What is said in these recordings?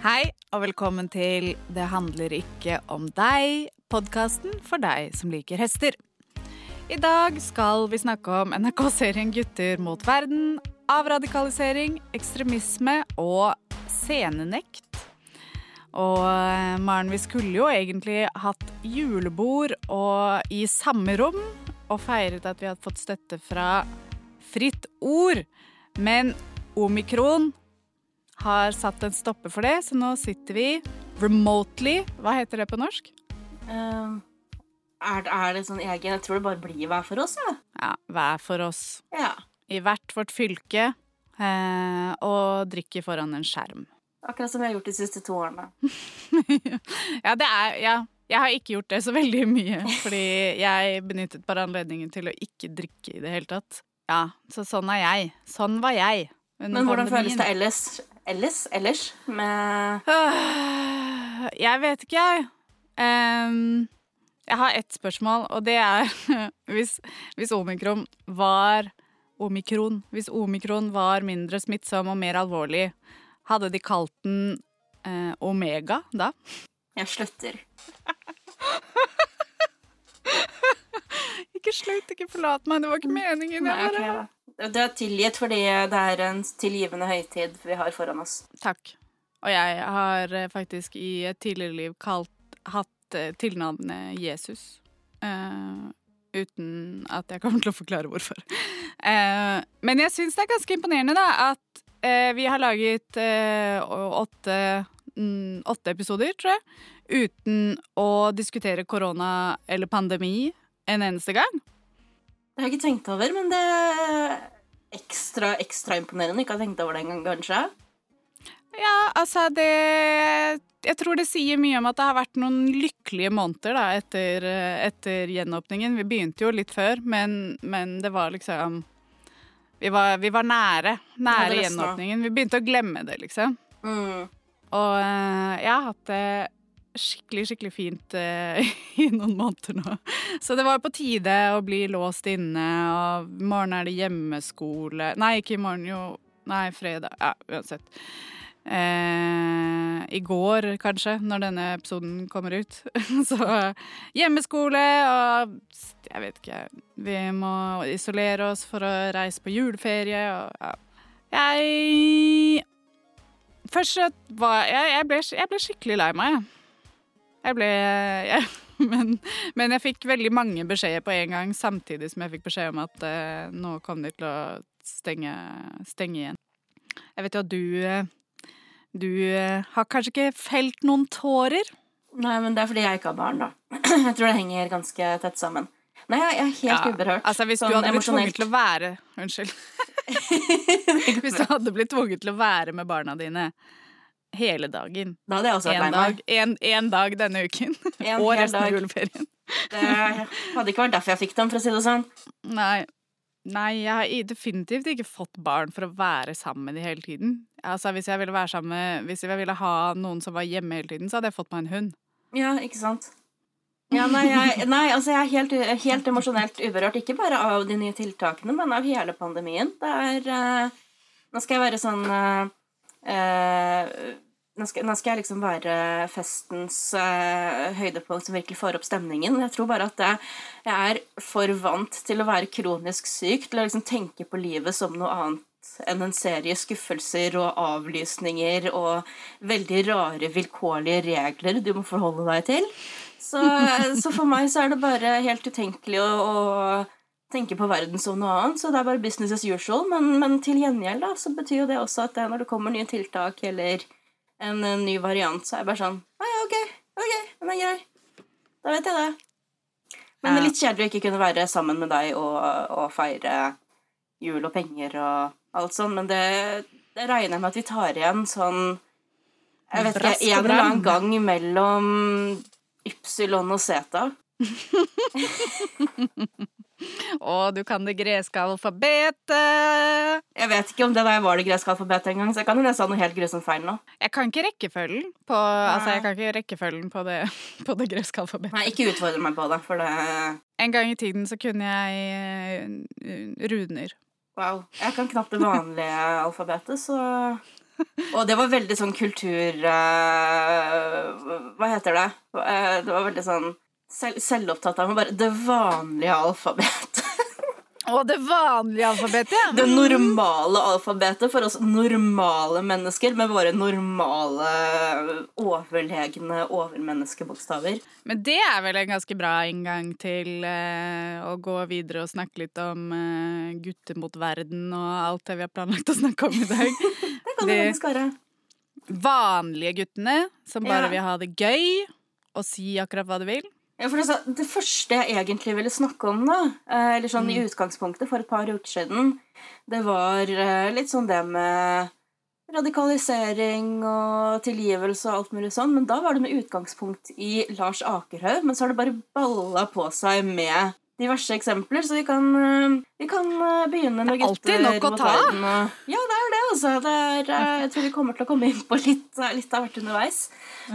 Hei, og velkommen til Det handler ikke om deg, podkasten for deg som liker hester. I dag skal vi snakke om NRK-serien Gutter mot verden, avradikalisering, ekstremisme og scenenekt. Og eh, Maren, vi skulle jo egentlig hatt julebord og i samme rom og feiret at vi hadde fått støtte fra Fritt Ord. Men omikron har satt en stopper for det, så nå sitter vi remotely. Hva heter det på norsk? Uh, er, er det sånn egen Jeg tror det bare blir hver for oss, jeg. Ja, hver for oss. Ja. I hvert vårt fylke. Uh, og drikker foran en skjerm. Akkurat som jeg har gjort de siste to årene. ja, det er Ja. Jeg har ikke gjort det så veldig mye, fordi jeg benyttet bare anledningen til å ikke drikke i det hele tatt. Ja, så sånn er jeg. Sånn var jeg. Men hvordan føles det ellers? Ellers? Ellers? Med Øh, Jeg vet ikke, jeg. Um, jeg har ett spørsmål, og det er hvis, hvis omikron var Omikron. Hvis omikron var mindre smittsom og mer alvorlig, hadde de kalt den eh, omega da? Jeg slutter. Ikke slutt, ikke forlat meg, det var ikke meningen. Nei, okay. Du er tilgitt fordi det er en tilgivende høytid vi har foran oss. Takk. Og jeg har eh, faktisk i et tidligere liv kalt, hatt eh, tilnavnet Jesus. Uh, uten at jeg kommer til å forklare hvorfor. Uh, men jeg syns det er ganske imponerende da, at uh, vi har laget åtte, mm, åtte episoder, tror jeg, uten å diskutere korona eller pandemi en eneste gang. Det har jeg ikke tenkt over, men det er ekstra, ekstra imponerende. Ikke har tenkt over det engang, kanskje. Ja, altså det Jeg tror det sier mye om at det har vært noen lykkelige måneder da, etter, etter gjenåpningen. Vi begynte jo litt før, men, men det var liksom vi var, vi var nære. Nære gjenåpningen. Vi begynte å glemme det, liksom. Mm. Og eh, jeg har hatt det skikkelig, skikkelig fint eh, i noen måneder nå. Så det var på tide å bli låst inne, og i morgen er det hjemmeskole Nei, ikke i morgen, jo. Nei, fredag. Ja, uansett. Eh, I går, kanskje, når denne episoden kommer ut. Så hjemmeskole og jeg vet ikke Vi må isolere oss for å reise på juleferie og ja. Jeg Først var jeg, jeg, ble, jeg ble skikkelig lei meg, jeg. Jeg ble jeg, men, men jeg fikk veldig mange beskjeder på en gang, samtidig som jeg fikk beskjed om at eh, nå kom de til å stenge, stenge igjen. Jeg vet jo at du eh, Du eh, har kanskje ikke felt noen tårer? Nei, men det er fordi jeg ikke har barn, da. Jeg tror det henger ganske tett sammen. Nei, jeg er helt uberørt. Altså, hvis sånn du hadde blitt tvunget til å være Unnskyld. hvis du hadde blitt tvunget til å være med barna dine hele dagen Da hadde jeg også vært En lei meg. dag, en, en dag denne uken. En og resten av juleferien. Det hadde ikke vært derfor jeg fikk dem, for å si det sånn. Nei. Nei, jeg har definitivt ikke fått barn for å være sammen med de hele tiden. Altså, hvis jeg ville være sammen med, hvis jeg ville ha noen som var hjemme hele tiden, så hadde jeg fått meg en hund. Ja, ikke sant? Ja, nei, jeg, nei, altså jeg er helt, helt emosjonelt uberørt. Ikke bare av de nye tiltakene, men av hele pandemien. Det er uh, Nå skal jeg være sånn eh, eh, nå, skal, nå skal jeg liksom være festens uh, høydepunkt som virkelig får opp stemningen. Jeg tror bare at jeg, jeg er for vant til å være kronisk syk, til å liksom tenke på livet som noe annet enn en serie skuffelser og avlysninger og veldig rare vilkårlige regler du må forholde deg til. Så, så for meg så er det bare helt utenkelig å, å tenke på verden som noe annet. Så det er bare business as usual. Men, men til gjengjeld da, så betyr jo det også at det, når det kommer nye tiltak eller en, en ny variant, så er jeg bare sånn Å ja, ok, ok, den er grei. Da vet jeg det. Men det er litt kjedelig å ikke kunne være sammen med deg og, og feire jul og penger og alt sånn, men det, det regner jeg med at vi tar igjen sånn Jeg vet ikke, en eller annen gang mellom ypsilon og zeta. Å, du kan det greske alfabetet! Jeg vet ikke om det der var det greske alfabetet engang, så jeg kan jo ha noe helt grusomt feil nå. Jeg kan ikke rekkefølgen på Altså, jeg kan ikke rekkefølgen på det, på det greske alfabetet. Nei, ikke utfordre meg på det, for det En gang i tiden så kunne jeg eh, runer. Wow. Jeg kan knapt det vanlige alfabetet, så Og det var veldig sånn kultur Uh, Hva heter det? Uh, det var veldig sånn selv, selvopptatt av bare det vanlige alfabetet. Og det vanlige alfabetet, ja. Det normale alfabetet for oss normale mennesker med våre normale, overlegne overmenneskebokstaver. Men det er vel en ganske bra inngang til eh, å gå videre og snakke litt om eh, gutter mot verden og alt det vi har planlagt å snakke om i dag. Det kan Det- faktisk være. Vanlige guttene som bare Ja. vil ha det gøy og si akkurat hva de vil. Ja, for altså, det første jeg egentlig ville snakke om, da, eh, eller sånn i utgangspunktet for et par uker siden, det var eh, litt sånn det med radikalisering og tilgivelse og alt mulig sånn, men da var det med utgangspunkt i Lars Akerhaug, men så har det bare balla på seg med diverse eksempler, så vi kan, eh, vi kan eh, begynne med Det er alltid nok å ta. Ja, det er det, altså. Det er, eh, jeg tror vi kommer til å komme inn på litt, litt av hvert underveis.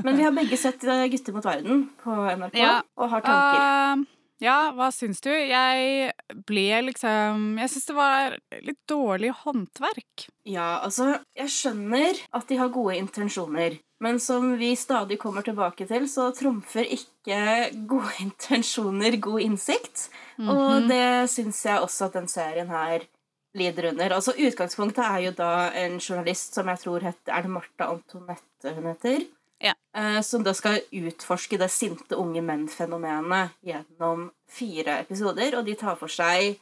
Men vi har begge sett Gutter mot verden på NRK, Ja. og har tanker. Uh, ja, hva syns du? Jeg ble liksom Jeg syns det var litt dårlig håndverk. Ja, altså, jeg skjønner at de har gode intensjoner. Men som vi stadig kommer tilbake til, så trumfer ikke gode intensjoner god innsikt. Og det syns jeg også at den serien her lider under. Altså, Utgangspunktet er jo da en journalist som jeg tror heter Er det Martha Antonette hun heter? Ja. Eh, som da skal utforske det sinte unge menn-fenomenet gjennom fire episoder. Og de tar for seg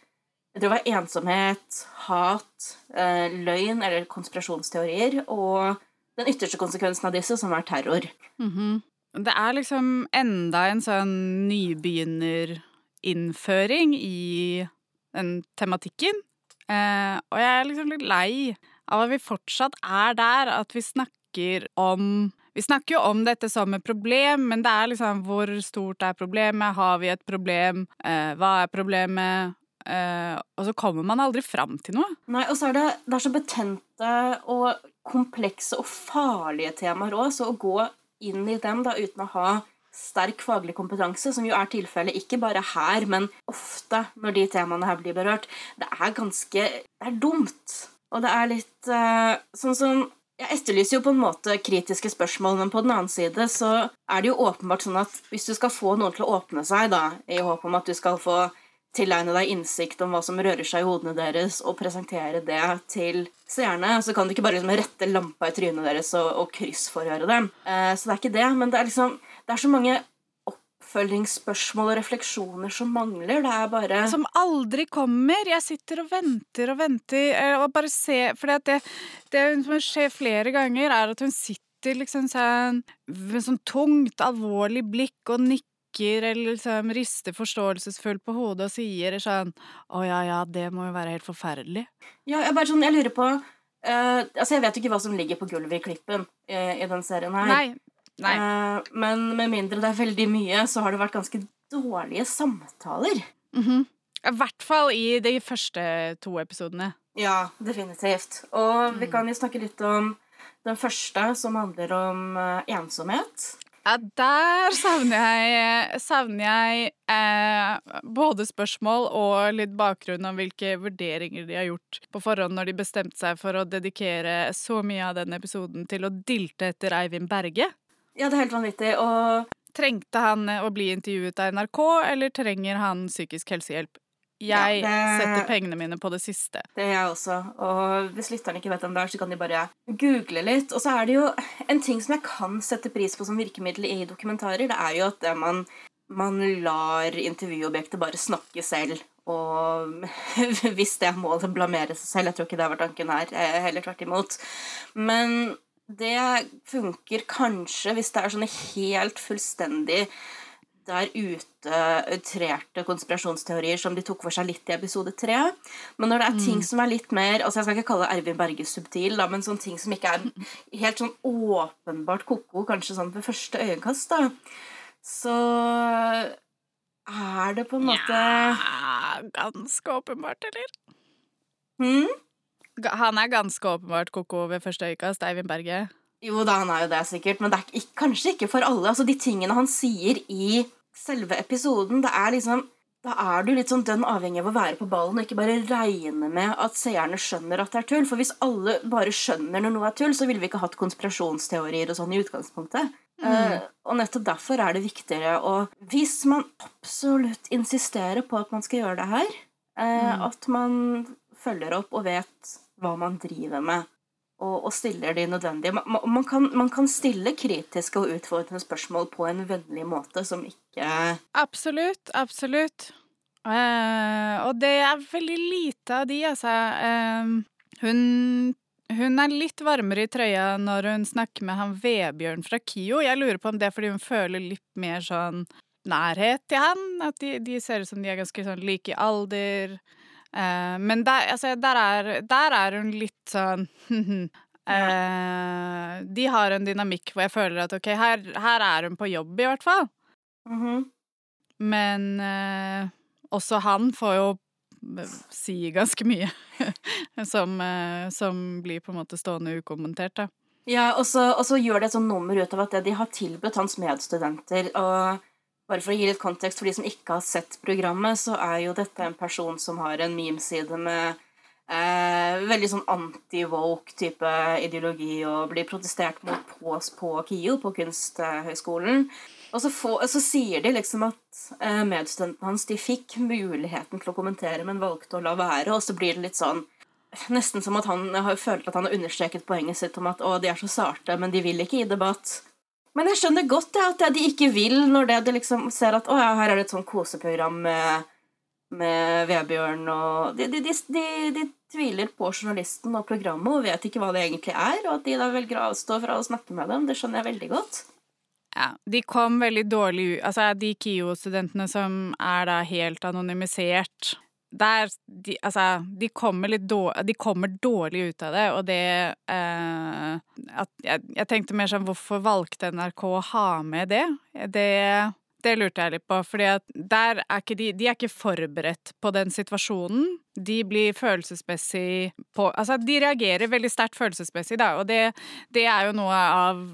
jeg tror det var ensomhet, hat, eh, løgn eller konspirasjonsteorier og den ytterste konsekvensen av disse, som er terror. Mhm. Det er liksom enda en sånn nybegynnerinnføring i den tematikken. Eh, og jeg er liksom litt lei av at vi fortsatt er der, at vi snakker om Vi snakker jo om dette som et problem, men det er liksom hvor stort er problemet? Har vi et problem? Eh, hva er problemet? Eh, og så kommer man aldri fram til noe. Nei, Og så er det, det er så betente og komplekse og farlige temaer òg, så å gå inn i dem da uten å ha sterk faglig kompetanse, som jo er tilfellet ikke bare her, men ofte når de temaene her blir berørt, det er ganske Det er dumt. Og det er litt uh, sånn som jeg etterlyser jo på en måte kritiske spørsmål, men på den annen side så er det jo åpenbart sånn at hvis du skal få noen til å åpne seg, da, i håp om at du skal få tilegne deg innsikt om hva som rører seg i hodene deres, og presentere det til seerne, så kan du ikke bare liksom rette lampa i trynet deres og, og kryssforhøre dem. Eh, så det er ikke det, men det er liksom Det er så mange oppfølgingsspørsmål og refleksjoner som mangler. Det er bare Som aldri kommer. Jeg sitter og venter og venter eh, og bare ser For det, det som skjer flere ganger, er at hun sitter liksom sånn med sånn tungt, alvorlig blikk og nikker eller liksom rister forståelsesfullt på hodet og sier sånn Å ja, ja, det må jo være helt forferdelig. Ja, jeg bare sånn, jeg lurer på Uh, Altså, jeg vet jo ikke hva som ligger på gulvet i klippen uh, i den serien her. Nei. Nei. Uh, men med mindre det er veldig mye, så har det vært ganske dårlige samtaler. Mhm. I hvert fall i de første to episodene. Ja, definitivt. Og Mm. vi kan jo snakke litt om den første, som handler om ensomhet. Ja, der savner jeg, savner jeg eh, både spørsmål og litt bakgrunn om hvilke vurderinger de har gjort på forhånd når de bestemte seg for å dedikere så mye av den episoden til å dilte etter Eivind Berge. Ja, det er helt vanvittig. Og Trengte han å bli intervjuet av NRK, eller trenger han psykisk helsehjelp? Jeg Ja, det- setter pengene mine på det siste. det er jeg også. Og hvis lytterne ikke vet om det er, så kan de bare google litt. Og så er det jo en ting som jeg kan sette pris på som virkemiddel i dokumentarer, det er jo at det man, man lar intervjuobjektet bare snakke selv. Og hvis det er målet, blamere seg selv. Jeg tror ikke det var tanken her. eh, Heller tvert imot. Men det funker kanskje hvis det er sånne helt fullstendig der ute outrerte konspirasjonsteorier som de tok for seg litt i episode tre. Men når det er ting som er litt mer altså Jeg skal ikke kalle Ervin Berge subtil, da, men sånne ting som ikke er helt sånn åpenbart ko-ko, kanskje sånn ved første øyekast, da, så er det på en måte Ja, ganske åpenbart, eller? Hmm? Han er ganske åpenbart ko-ko ved første øyekast, Eivind Berge. Jo da, han er jo det, sikkert, men det er ikke, kanskje ikke for alle. Altså, De tingene han sier i selve episoden, det er liksom da er du litt sånn dønn avhengig av å være på ballen og ikke bare regne med at seerne skjønner at det er tull. For hvis alle bare skjønner når noe er tull, så ville vi ikke hatt konspirasjonsteorier og sånn i utgangspunktet. Mm. Uh, og nettopp derfor er det viktigere å Hvis man absolutt insisterer på at man skal gjøre det her, uh, mm. at man følger opp og vet hva man driver med, og, og stiller de nødvendige man, man, kan, man, kan, stille kritiske og utfordrende spørsmål på en vennlig måte som ikke Absolutt. Absolutt. Uh, og det er veldig lite av de, altså. Uh, hun, hun er litt varmere i trøya når hun snakker med han Vebjørn fra KIO. Jeg lurer på om det er fordi hun føler litt mer sånn nærhet til han. At de, de ser ut som de er ganske sånn like i alder. Uh, men der, altså, der, er, der, er, hun litt sånn uh, De har en dynamikk hvor jeg føler at ok, her, her er hun på jobb, i hvert fall. Mm -hmm. Men uh, også han får jo si ganske mye som, som, blir på en måte stående ukommentert, da. Ja, og så gjør det et sånt nummer ut av at de har tilbudt hans medstudenter og bare for å gi litt kontekst for de som ikke har sett programmet, så er jo dette en person som har en memeside med eh, veldig sånn anti-woke type ideologi og blir protestert mot på, på KIO, på Kunsthøgskolen. Og så, få, så, sier de liksom at eh, medstudentene hans de fikk muligheten til å kommentere, men valgte å la være, og så blir det litt sånn Nesten som at han har følt at han har understreket poenget sitt om at å, de er så sarte, men de vil ikke i debatt. Men jeg skjønner godt ja, at de ikke vil, når det, de liksom ser at å ja, her er det et sånn koseprogram med, med Vebjørn og de, de, de, tviler på journalisten og programmet og vet ikke hva det egentlig er, og at de da velger å avstå fra å snakke med dem, det skjønner jeg veldig godt. Ja, de kom veldig dårlig ut Altså, de KIO-studentene som er da helt anonymisert der de, Altså, de kommer litt dårlig, de kommer dårlig ut av det, og det eh, at jeg, jeg, tenkte mer sånn Hvorfor valgte NRK å ha med det? Det, det lurte jeg litt på, fordi de De er ikke forberedt på den situasjonen. De blir følelsesmessig på Altså, de reagerer veldig sterkt følelsesmessig, da, og det, det er jo noe av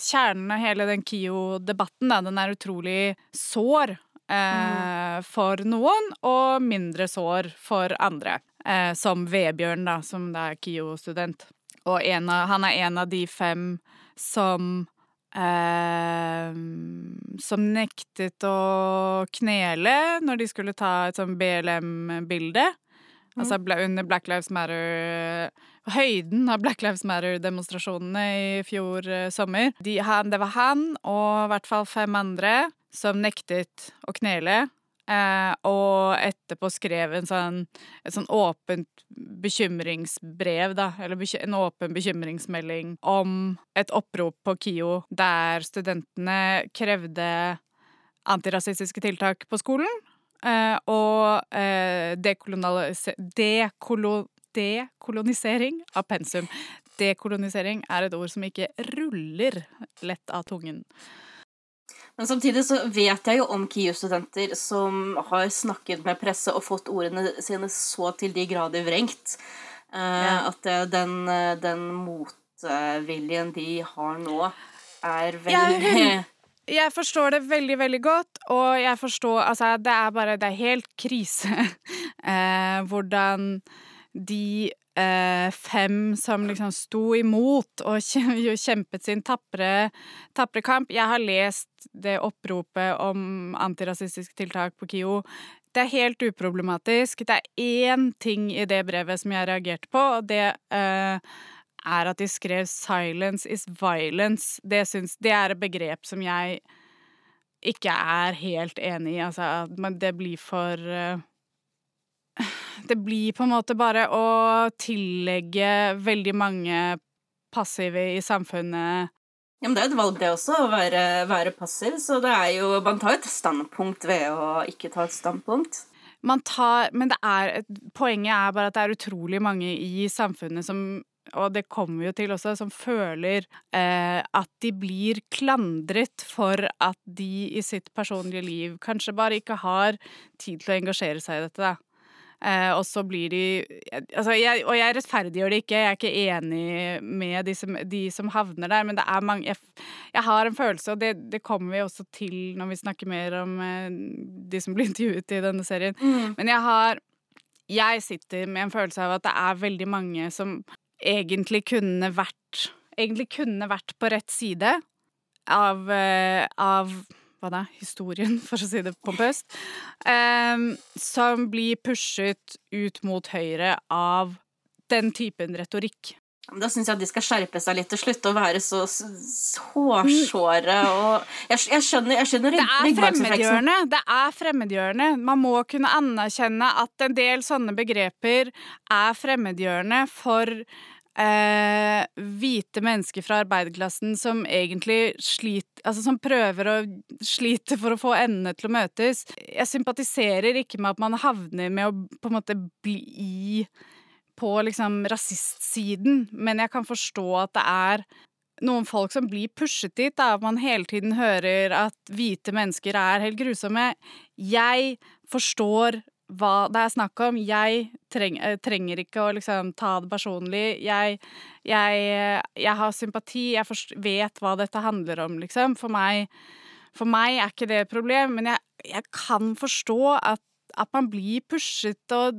kjernen av hele den KIO-debatten, da. Den er utrolig sår eh, for noen, og mindre sår for andre. Eh, som Vebjørn, da, som da er KIO-student. Og av, han er en av de fem som eh, Som nektet å knele når de skulle ta et sånn BLM-bilde. Mm. Altså under Black Lives Matter Høyden av Black Lives Matter-demonstrasjonene i fjor eh, sommer. De, han, det var han og i hvert fall fem andre som nektet å knele. Eh, og etterpå skrev en sånn, et sånn åpent bekymringsbrev, da, eller en åpen bekymringsmelding om et opprop på KIO der studentene krevde antirasistiske tiltak på skolen. Eh, og eh, dekolo, dekolonisering av pensum. Dekolonisering er et ord som ikke ruller lett av tungen. Men samtidig så vet jeg jo om KIU-studenter som har snakket med presse og fått ordene sine så til de grader vrengt uh, ja. at den, den, motviljen de har nå, er veldig jeg, jeg forstår det veldig, veldig godt, og jeg forstår Altså, det er bare Det er helt krise eh, hvordan de eh, fem som liksom sto imot og kjempet sin tapre, tapre, kamp. Jeg har lest det oppropet om antirasistiske tiltak på KIO. Det er helt uproblematisk. Det er én ting i det brevet som jeg reagerte på, og det eh, er at de skrev 'silence is violence'. Det, syns, det er et begrep som jeg ikke er helt enig i. Altså, det blir for uh, det blir på en måte bare å tillegge veldig mange passive i samfunnet ja, men Det er et valg, det også, å være, være passiv. Så det er jo Man tar et standpunkt ved å ikke ta et standpunkt. Man tar Men det er poenget er bare at det er utrolig mange i samfunnet som og det kommer vi jo til også, som føler eh, at de blir klandret for at de i sitt personlige liv kanskje bare ikke har tid til å engasjere seg i dette. da. Eh, og så blir de altså jeg, Og jeg rettferdiggjør det ikke, jeg er ikke enig med de som, de som havner der, men det er mange Jeg, jeg har en følelse, og det, det, kommer vi også til når vi snakker mer om eh, de som blir intervjuet i denne serien, mm. men jeg har Jeg sitter med en følelse av at det er veldig mange som egentlig kunne vært Egentlig kunne vært på rett side av, uh, av hva da, historien, for å si det pompøst, um, som blir pushet ut mot høyre av den typen retorikk. Da syns jeg at de skal skjerpe seg litt og slutte å være så hårsåre og Jeg, jeg skjønner, jeg skjønner Det er fremmedgjørende. Det er fremmedgjørende. Man må kunne anerkjenne at en del sånne begreper er fremmedgjørende for eh, hvite mennesker fra arbeiderklassen som egentlig sliter Altså som prøver å slite for å få endene til å møtes. Jeg sympatiserer ikke med at man havner med å på en måte bli på liksom rasistsiden, men jeg kan forstå at det er noen folk som blir pushet dit, da, man hele tiden hører at hvite mennesker er helt grusomme. Jeg forstår hva det er snakk om. Jeg treng, eh, trenger ikke å liksom ta det personlig. Jeg, jeg, jeg har sympati, jeg forst, vet hva dette handler om, liksom. For meg, for meg er ikke det et problem, men jeg, jeg kan forstå at, at, man blir pushet og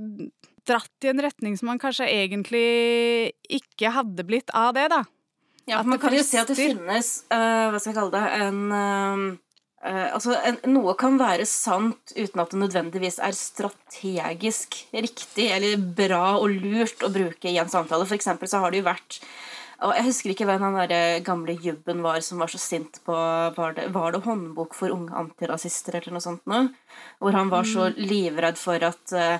dratt i en retning som man kanskje egentlig ikke hadde blitt av det, da. Ja, for man kan jo se at det finnes, uh, hva skal vi kalle det, en uh Uh, altså, en, Noe kan være sant uten at det nødvendigvis er strategisk riktig eller bra og lurt å bruke i en samtale. For eksempel så har det jo vært og Jeg husker ikke hvem den der gamle jubben var som var så sint på Var det, var det håndbok for unge antirasister eller noe sånt noe? Hvor han var så mm. livredd for at uh,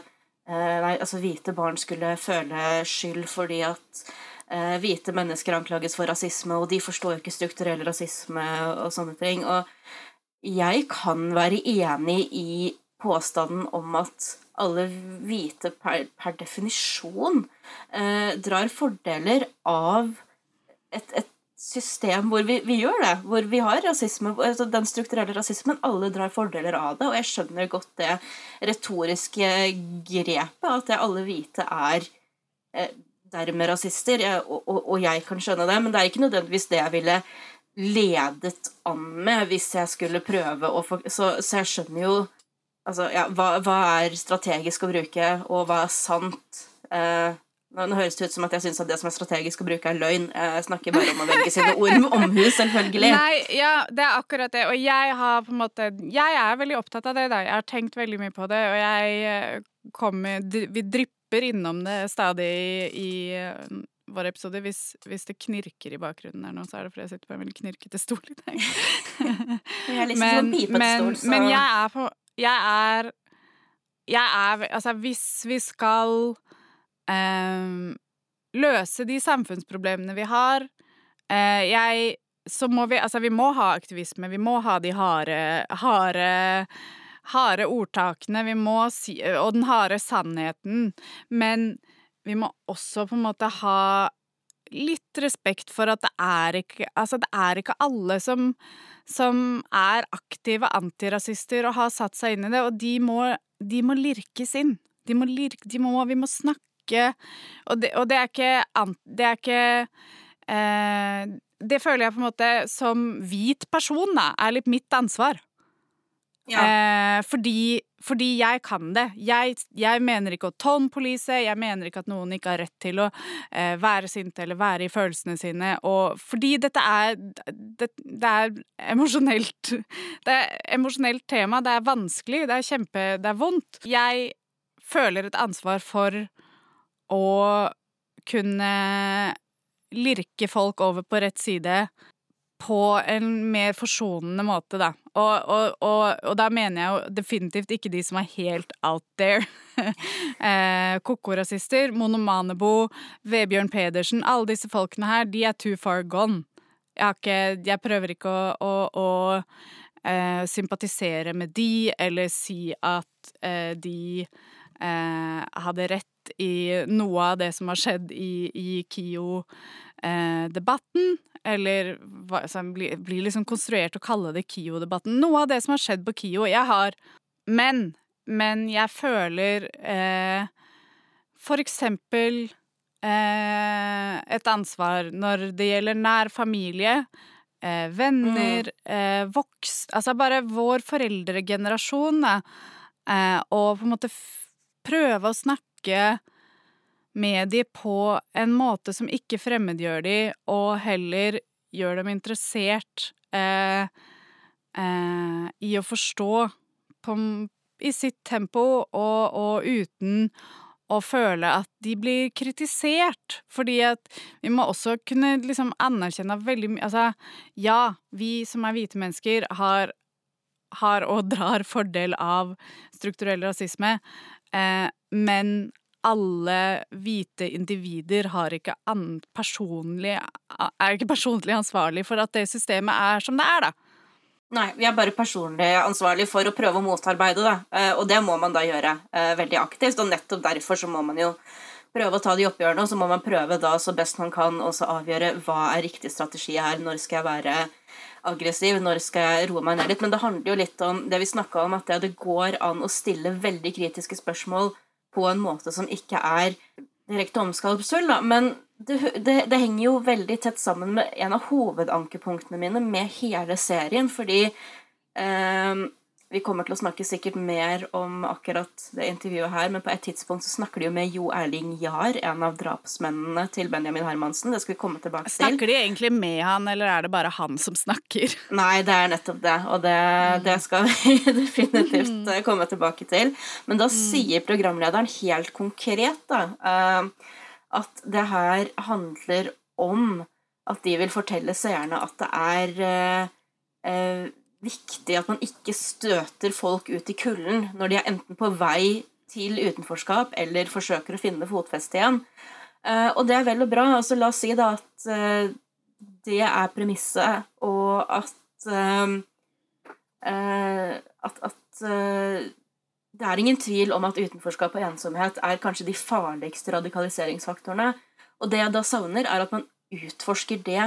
nei, altså hvite barn skulle føle skyld fordi at uh, hvite mennesker anklages for rasisme, og de forstår jo ikke strukturell rasisme og sånne ting. og jeg kan være enig i påstanden om at alle hvite per, per definisjon eh, drar fordeler av et, et system hvor vi, vi, gjør det. Hvor vi har rasisme, altså den strukturelle rasismen. Alle drar fordeler av det. Og jeg skjønner godt det retoriske grepet, at det alle hvite er eh, dermed rasister. Jeg, og, og, og, jeg kan skjønne det, men det er ikke nødvendigvis det jeg ville ledet an med hvis jeg skulle prøve å få så, så, jeg skjønner jo altså, ja, hva, hva, er strategisk å bruke, og hva er sant? Eh, nå, nå, høres det ut som at jeg syns at det som er strategisk å bruke, er løgn. Jeg snakker bare om å velge sine ord med omhu, selvfølgelig. Nei, ja, det er akkurat det. Og jeg har på en måte Jeg er veldig opptatt av det, da. Jeg har tenkt veldig mye på det, og jeg eh, kommer Vi drypper innom det stadig i, i vår episode. Hvis, hvis, det knirker i bakgrunnen her nå, så er det fordi jeg sitter på en veldig knirkete stol i dag. liksom men, men, stol, men jeg er på Jeg er Jeg er Altså, hvis vi skal um, løse de samfunnsproblemene vi har uh, Jeg så må vi Altså, vi må ha aktivisme. Vi må ha de harde, harde harde ordtakene, vi må si, og den harde sannheten. Men vi må også på en måte ha litt respekt for at det er ikke Altså, det er ikke alle som, som er aktive antirasister og har satt seg inn i det, og de må, de må lirkes inn. De må lirke, de må, vi må snakke Og det, og det er ikke Det er ikke eh, Det føler jeg på en måte som hvit person, da, er litt mitt ansvar. Eh, fordi, fordi, jeg kan det. Jeg, jeg mener ikke å tone-police, jeg mener ikke at noen ikke har rett til å eh, være sinte eller være i følelsene sine. Og fordi dette er Det, det er emosjonelt Det er emosjonelt tema, det er vanskelig, det er kjempe Det er vondt. Jeg føler et ansvar for å kunne lirke folk over på rett side på en mer forsonende måte, da. Og, og, og, og, da mener jeg jo definitivt ikke de som er helt out there. eh, Koko-rasister, Monomanebo, Vebjørn Pedersen, alle disse folkene her, de er too far gone. Jeg, ikke, jeg prøver ikke å, å, å eh, sympatisere med de, eller si at eh, de eh, hadde rett i noe av det som har skjedd i, i KIO-debatten. eller som blir, blir liksom konstruert å kalle det KIO-debatten. Noe av det som har skjedd på KIO. Jeg har Men men jeg føler eh, for eksempel eh, et ansvar når det gjelder nær familie, eh, venner, eh, voks... Altså bare vår foreldregenerasjon. Eh, og på en måte prøve å snakke med de på en måte som ikke fremmedgjør de, og heller gjør dem interessert eh, eh, i å forstå på, i sitt tempo og, og uten å føle at de blir kritisert. Fordi at vi må også kunne liksom anerkjenne veldig mye Altså, ja, vi som er hvite mennesker, har, har og drar fordel av strukturell rasisme, eh, men alle hvite individer har ikke personlig, er ikke personlig ansvarlig for at det systemet er som det er, da. Nei, vi er bare personlig ansvarlig for å prøve å motarbeide det, eh, og det må man da gjøre eh, veldig aktivt. Og nettopp derfor så må man jo prøve å ta de oppgjørene, og så må man prøve da så best man kan også avgjøre hva er riktig strategi her. Når skal jeg være aggressiv? Når skal jeg roe meg ned litt? Men det handler jo litt om det vi snakka om, at det går an å stille veldig kritiske spørsmål på en måte som ikke er direkte omskalpsfull, da. Men det, det, det, henger jo veldig tett sammen med en av hovedankepunktene mine med hele serien, fordi eh, vi kommer til å snakke sikkert mer om akkurat det intervjuet her, men på et tidspunkt så snakker de jo med Jo Erling Jahr, en av drapsmennene til Benjamin Hermansen. Det skal vi komme tilbake til. Snakker de egentlig med han, eller er det bare han som snakker? Nei, det er nettopp det, og det, det skal vi definitivt eh, komme tilbake til. Men da mm. sier programlederen helt konkret, da uh, at det her handler om at de vil fortelle seerne at det er eh, eh, viktig at man ikke støter folk ut i kulden når de er enten på vei til utenforskap eller forsøker å finne fotfeste igjen. Eh, og det er vel og bra. Altså, la oss si da at eh, det er premisset, og at eh, at, at det er ingen tvil om at utenforskap og ensomhet er kanskje de farligste radikaliseringsfaktorene. Og det jeg da savner, er at man utforsker det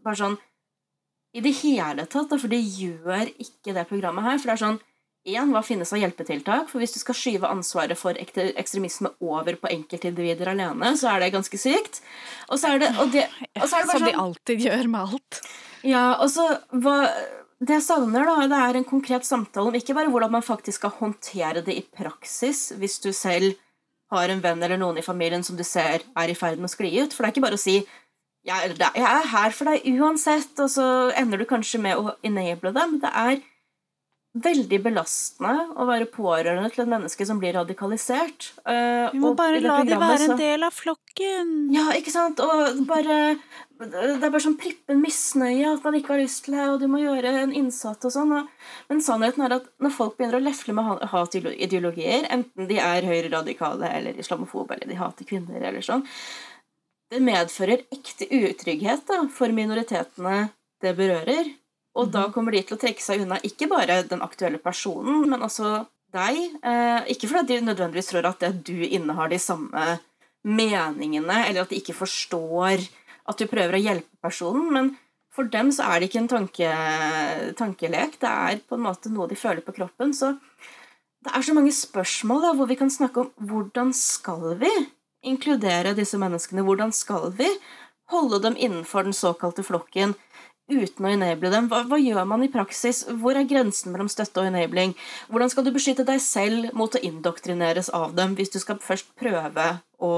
bare sånn i det hele tatt, for det gjør ikke det programmet her. For det er sånn Én, hva finnes av hjelpetiltak? For hvis du skal skyve ansvaret for ekstremisme over på enkeltindivider alene, så er det ganske sykt. Og så er det, og det, og så er det bare sånn Som de alltid gjør med alt. Ja, og så hva det jeg savner, da, det er en konkret samtale om ikke bare hvordan man faktisk skal håndtere det i praksis hvis du selv har en venn eller noen i familien som du ser er i ferd med å skli ut. For det er ikke bare å si jeg, jeg er her for deg uansett, og så ender du kanskje med å enable dem. Det er veldig belastende å være pårørende til et menneske som blir radikalisert. Uh, Vi må bare la dem være en del av flokken. Ja, ikke sant? Og bare Det er bare sånn prippen misnøye at man ikke har lyst til det, og du må gjøre en innsats og sånn. Men sannheten er at når folk begynner å lefle med hatideologier, enten de er høyreradikale eller islamofobe eller de hater kvinner eller sånn, det medfører ekte utrygghet da, for minoritetene det berører. Og da mhm. kommer de til å trekke seg unna ikke bare den aktuelle personen, men også deg. Eh, ikke fordi de nødvendigvis tror at du innehar de samme meningene, eller at de ikke forstår at du prøver å hjelpe personen, men for dem så er det ikke en tanke, tankelek. Det er på en måte noe de føler på kroppen. Så det er så mange spørsmål da, hvor vi kan snakke om hvordan skal vi inkludere disse menneskene? Hvordan skal vi holde dem innenfor den såkalte flokken? uten å enable dem. Hva, hva, gjør man i praksis? Hvor er grensen mellom støtte og enabling? Hvordan skal du beskytte deg selv mot å indoktrineres av dem hvis du skal først prøve å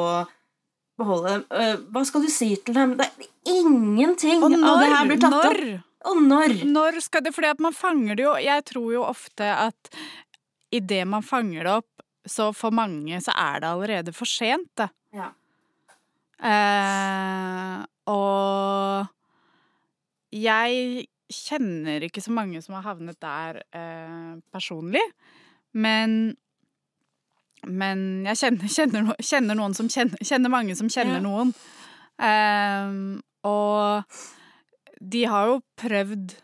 beholde dem? Øh, hva skal du si til dem? Det er ingenting når, av det her blir tatt når? opp. Og når? Når skal det Fordi at man fanger det jo Jeg tror jo ofte at idet man fanger det opp, så for mange så er det allerede for sent, det. Ja. Eh, og jeg kjenner ikke så mange som har havnet der eh, personlig, men men jeg kjenner, kjenner, kjenner noen som kjenner, kjenner, mange som kjenner ja. noen. Eh, og de har jo prøvd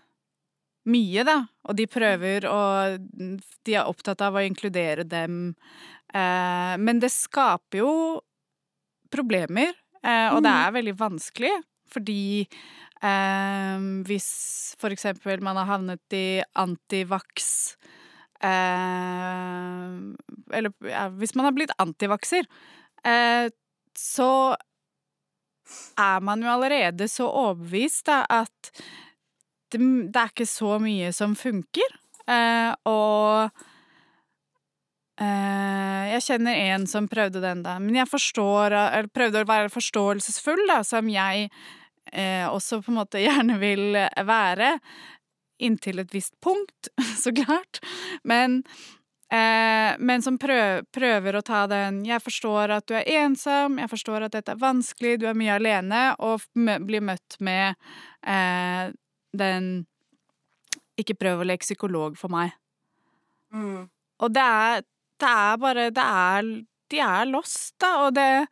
mye, da. Og de prøver å De er opptatt av å inkludere dem. Eh, men det skaper jo problemer, eh, og mm. det er veldig vanskelig. Fordi eh, hvis for eksempel man har havnet i antivax eh, Eller ja, hvis man har blitt antivakser, eh, så er man jo allerede så overbevist da, at det, det, er ikke så mye som funker. Eh, og eh, jeg kjenner en som prøvde den, da. Men jeg forstår, eller prøvde å være forståelsesfull, da, som jeg eh, også på en måte gjerne vil være. Inntil et visst punkt, så klart. Men Eh, men som prøv, prøver å ta den 'jeg forstår at du er ensom, jeg forstår at dette er vanskelig, du er mye alene', og blir møtt med eh, den 'ikke prøv å leke psykolog for meg'. Mm. Og det er, det er bare det er, De er lost, da, og det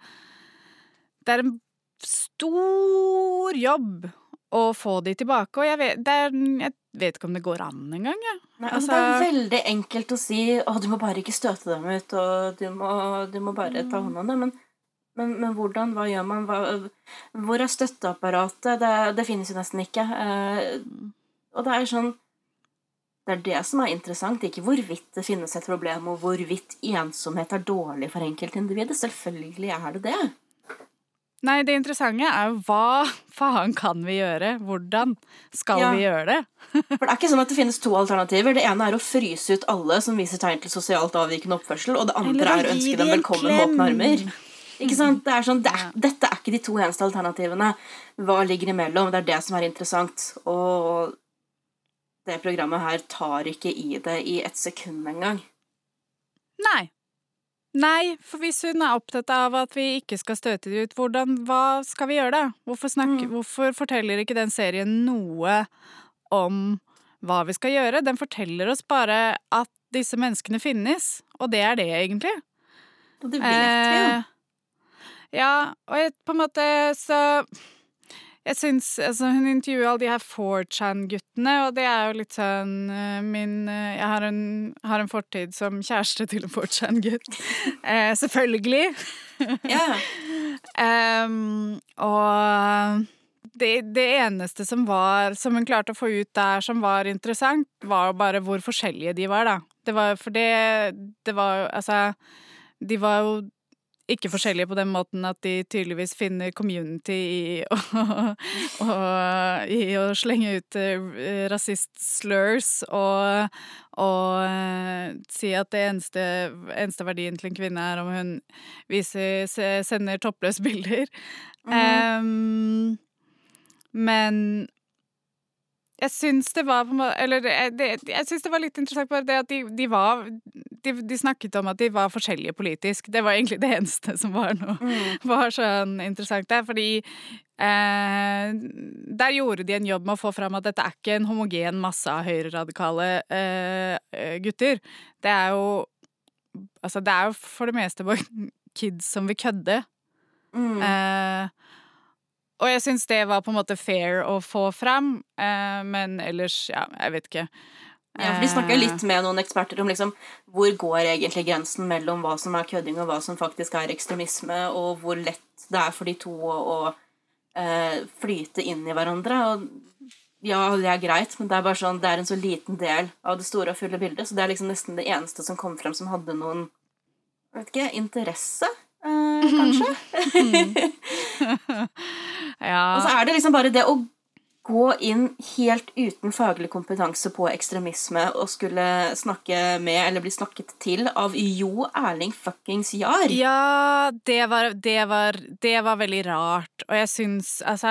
Det er en stor jobb å få de tilbake, og jeg vet, det er, jeg vet ikke om det går an engang. Ja. Nei, altså, det er veldig enkelt å si å, du må bare ikke støte dem ut, og du må, du må bare ta hånd om det. Men, men, men, hvordan? Hva gjør man? Hva, hvor er støtteapparatet? Det, det, finnes jo nesten ikke. Eh, og det er sånn Det er det som er interessant, ikke hvorvidt det finnes et problem, og hvorvidt ensomhet er dårlig for enkeltindividet. Selvfølgelig er det det. Nei, det interessante er jo hva faen kan vi gjøre? Hvordan skal ja. vi gjøre det? For det er ikke sånn at det finnes to alternativer. Det ene er å fryse ut alle som viser tegn til sosialt avvikende oppførsel, og det andre er å ønske dem velkommen med åpne armer. Ikke sant? Det er sånn, det er, dette er ikke de to eneste alternativene. Hva ligger imellom? Det er det som er interessant. Og det programmet her tar ikke i det i et sekund engang. Nei. Nei, for hvis hun er opptatt av at vi ikke skal støte dem ut, hvordan, hva skal vi gjøre da? Hvorfor, snakke, mm. hvorfor forteller ikke den serien noe om hva vi skal gjøre? Den forteller oss bare at disse menneskene finnes, og det er det, egentlig. Og det vet vi jo. Eh, ja, og jeg, på en måte så jeg syns altså, Hun intervjuer alle de her 4chan-guttene, og det er jo litt sånn uh, min uh, Jeg har en, har en, fortid som kjæreste til en 4chan-gutt. eh, selvfølgelig. Ja. um, og det, det, eneste som var Som hun klarte å få ut der som var interessant, var jo bare hvor forskjellige de var, da. Det var For det, det var jo Altså De var jo ikke forskjellige på den måten at de tydeligvis finner community i å, og, i å slenge ut uh, rasist-slurs og, og uh, si at det eneste, eneste, verdien til en kvinne er om hun viser, sender toppløse bilder. Mm um, men jeg syns det var Eller det, jeg syns det var litt interessant bare det at de, de var de, de, snakket om at de var forskjellige politisk. Det var egentlig det eneste som var noe mm. var sånn interessant der. Fordi eh, der gjorde de en jobb med å få fram at dette er ikke en homogen masse av høyreradikale eh, gutter. Det er jo Altså, det er jo for det meste bare kids som vil kødde. Mm. Eh, og jeg syns det var på en måte fair å få fram, eh, men ellers, ja, jeg vet ikke. Ja, for De snakka litt med noen eksperter om liksom, hvor går egentlig grensen mellom hva som er kødding og hva som faktisk er ekstremisme, og hvor lett det er for de to å, å eh, flyte inn i hverandre. Og ja, det er greit, men det er bare sånn, det er en så liten del av det store og fulle bildet, så det er liksom nesten det eneste som kom frem som hadde noen vet ikke, interesse eh, kanskje. ja. Og så er det liksom bare det å gå inn helt uten faglig kompetanse på ekstremisme og skulle snakke med, eller bli snakket til, av Jo Erling fuckings Jahr. Ja, det var, det var, det var veldig rart. Og jeg syns Altså,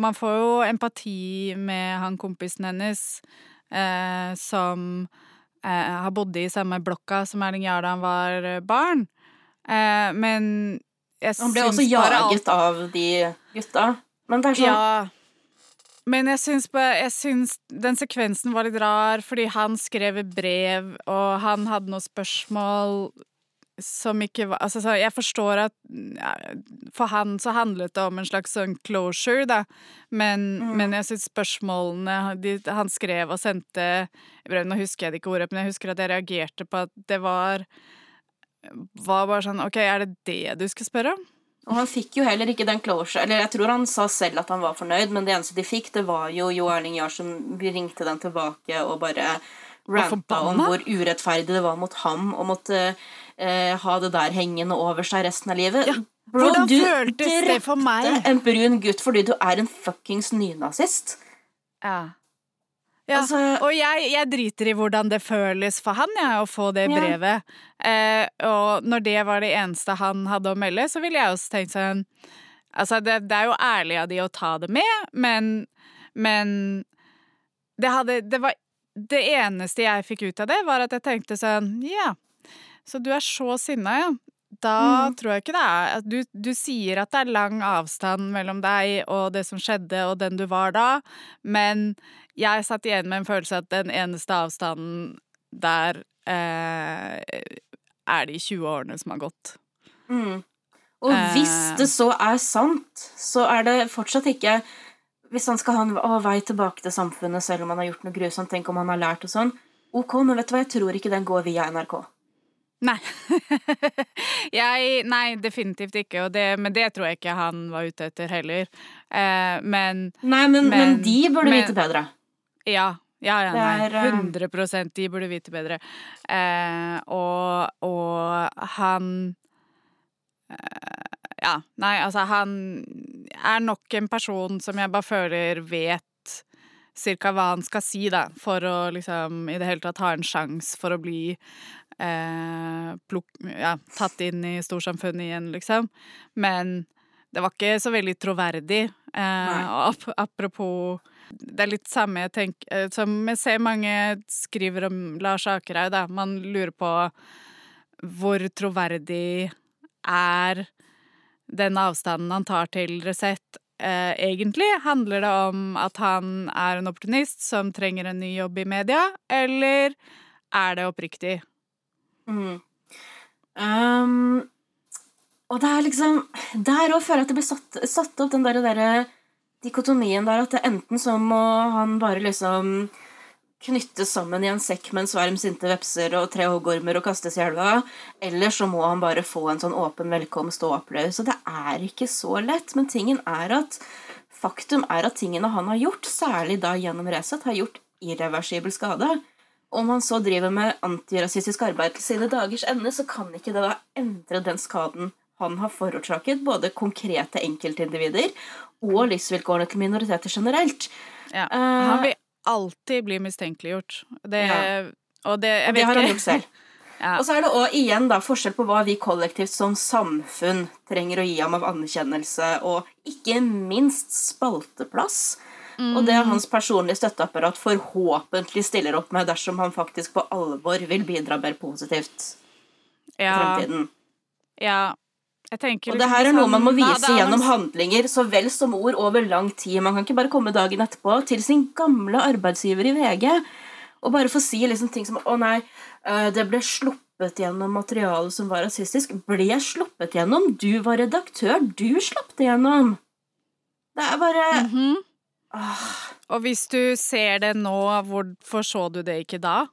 man får jo empati med han kompisen hennes eh, som eh, har bodd i samme blokka som Erling Jahr da han var barn. Eh, men jeg syns Han ble også jaget alt... av de gutta. Men det er sånn ja. Men jeg syns, jeg syns, den sekvensen var litt rar, fordi han skrev et brev, og han hadde noen spørsmål som ikke var Altså, jeg forstår at ja, for han så handlet det om en slags sånn closure, da, men, mm. men jeg syns spørsmålene de, han skrev og sendte brev, Nå husker jeg det ikke ordet, men jeg husker at jeg reagerte på at det var var bare sånn OK, er det det du skal spørre om? Og han fikk jo heller ikke den closure Eller jeg tror han sa selv at han var fornøyd, men det eneste de fikk, det var jo Jo Erling Jahr som ringte den tilbake og bare ranta om hvor urettferdig det var mot ham å måtte eh, ha det der hengende over seg resten av livet. Ja, Bro, Hvordan du føltes det for meg? en brun gutt fordi du er en fuckings nynazist. Ja. Ja. Altså- og jeg, jeg driter i hvordan det føles for han, jeg, å få det Ja. brevet. Eh, og når det var det eneste han hadde å melde, så ville jeg også tenkt sånn Altså, det, det er jo ærlig av de å ta det med, men, men det hadde Det var Det eneste jeg fikk ut av det, var at jeg tenkte sånn Ja, så du er så sinna, ja. Da Mm. tror jeg ikke det er du, du sier at det er lang avstand mellom deg og det som skjedde, og den du var da, men jeg satt igjen med en følelse at den eneste avstanden der eh, er de 20 årene som har gått. Mm. Og Eh. hvis det så er sant, så er det fortsatt ikke Hvis han skal ha en vei tilbake til samfunnet selv om han har gjort noe grusomt, tenk om han har lært og sånn. Ok, men vet du hva, jeg tror ikke den går via NRK. Nei. jeg, nei, definitivt ikke, og det, men det tror jeg ikke han var ute etter heller. Eh, men Nei, men, men, Men- de burde men- vite bedre. Ja. Ja, ja, nei. er, eh, 100 de burde vite bedre. Eh, og, og han eh, Ja, nei, altså, han er nok en person som jeg bare føler vet cirka hva han skal si, da, for å liksom i det hele tatt ha en sjanse for å bli eh, pluk, ja, tatt inn i storsamfunnet igjen, liksom. Men det var ikke så veldig troverdig. Eh, og ap apropos Det er litt samme jeg tenker eh, Som jeg ser mange skriver om Lars Akerhaug, da. Man lurer på hvor troverdig er den avstanden han tar til Resett, eh, egentlig? Handler det om at han er en opportunist som trenger en ny jobb i media, eller er det oppriktig? Mm. Um, og det er liksom Der òg føler jeg at det blir satt, satt opp den derre der dikotomien der at det enten så må han bare liksom knyttes sammen i en sekk med en sverm sinte vepser og tre hoggormer og kastes i elva, eller så må han bare få en sånn åpen velkomst og applaus. Og det er ikke så lett. Men tingen er at faktum er at tingene han har gjort, særlig da gjennom Resett, har gjort irreversibel skade. Om han så driver med antirasistisk arbeid til sine dagers ende, så kan ikke det da endre den skaden han har forårsaket både konkrete enkeltindivider og livsvilkårene til minoriteter generelt. Ja. Eh, Han vil alltid bli mistenkeliggjort. Det, Ja. Og det, det har han gjort selv. Ja. Og så er det også igjen da forskjell på hva vi kollektivt som samfunn trenger å gi ham av anerkjennelse, og ikke minst spalteplass. Og det hans personlige støtteapparat forhåpentlig stiller opp med dersom han faktisk på alvor vil bidra mer positivt i ja, fremtiden. ja. Tenker Og det liksom her er noe man må vise Ja, vise er gjennom handlinger så vel som ord over lang tid. Man kan ikke bare komme dagen etterpå til sin gamle arbeidsgiver i VG og bare få si liksom ting som 'Å nei, eh, det ble sluppet gjennom materialet som var rasistisk'. Ble sluppet gjennom? Du var redaktør. Du slapp det gjennom. Det er bare Mhm. ah, Og hvis du ser det nå, hvorfor så du det ikke da?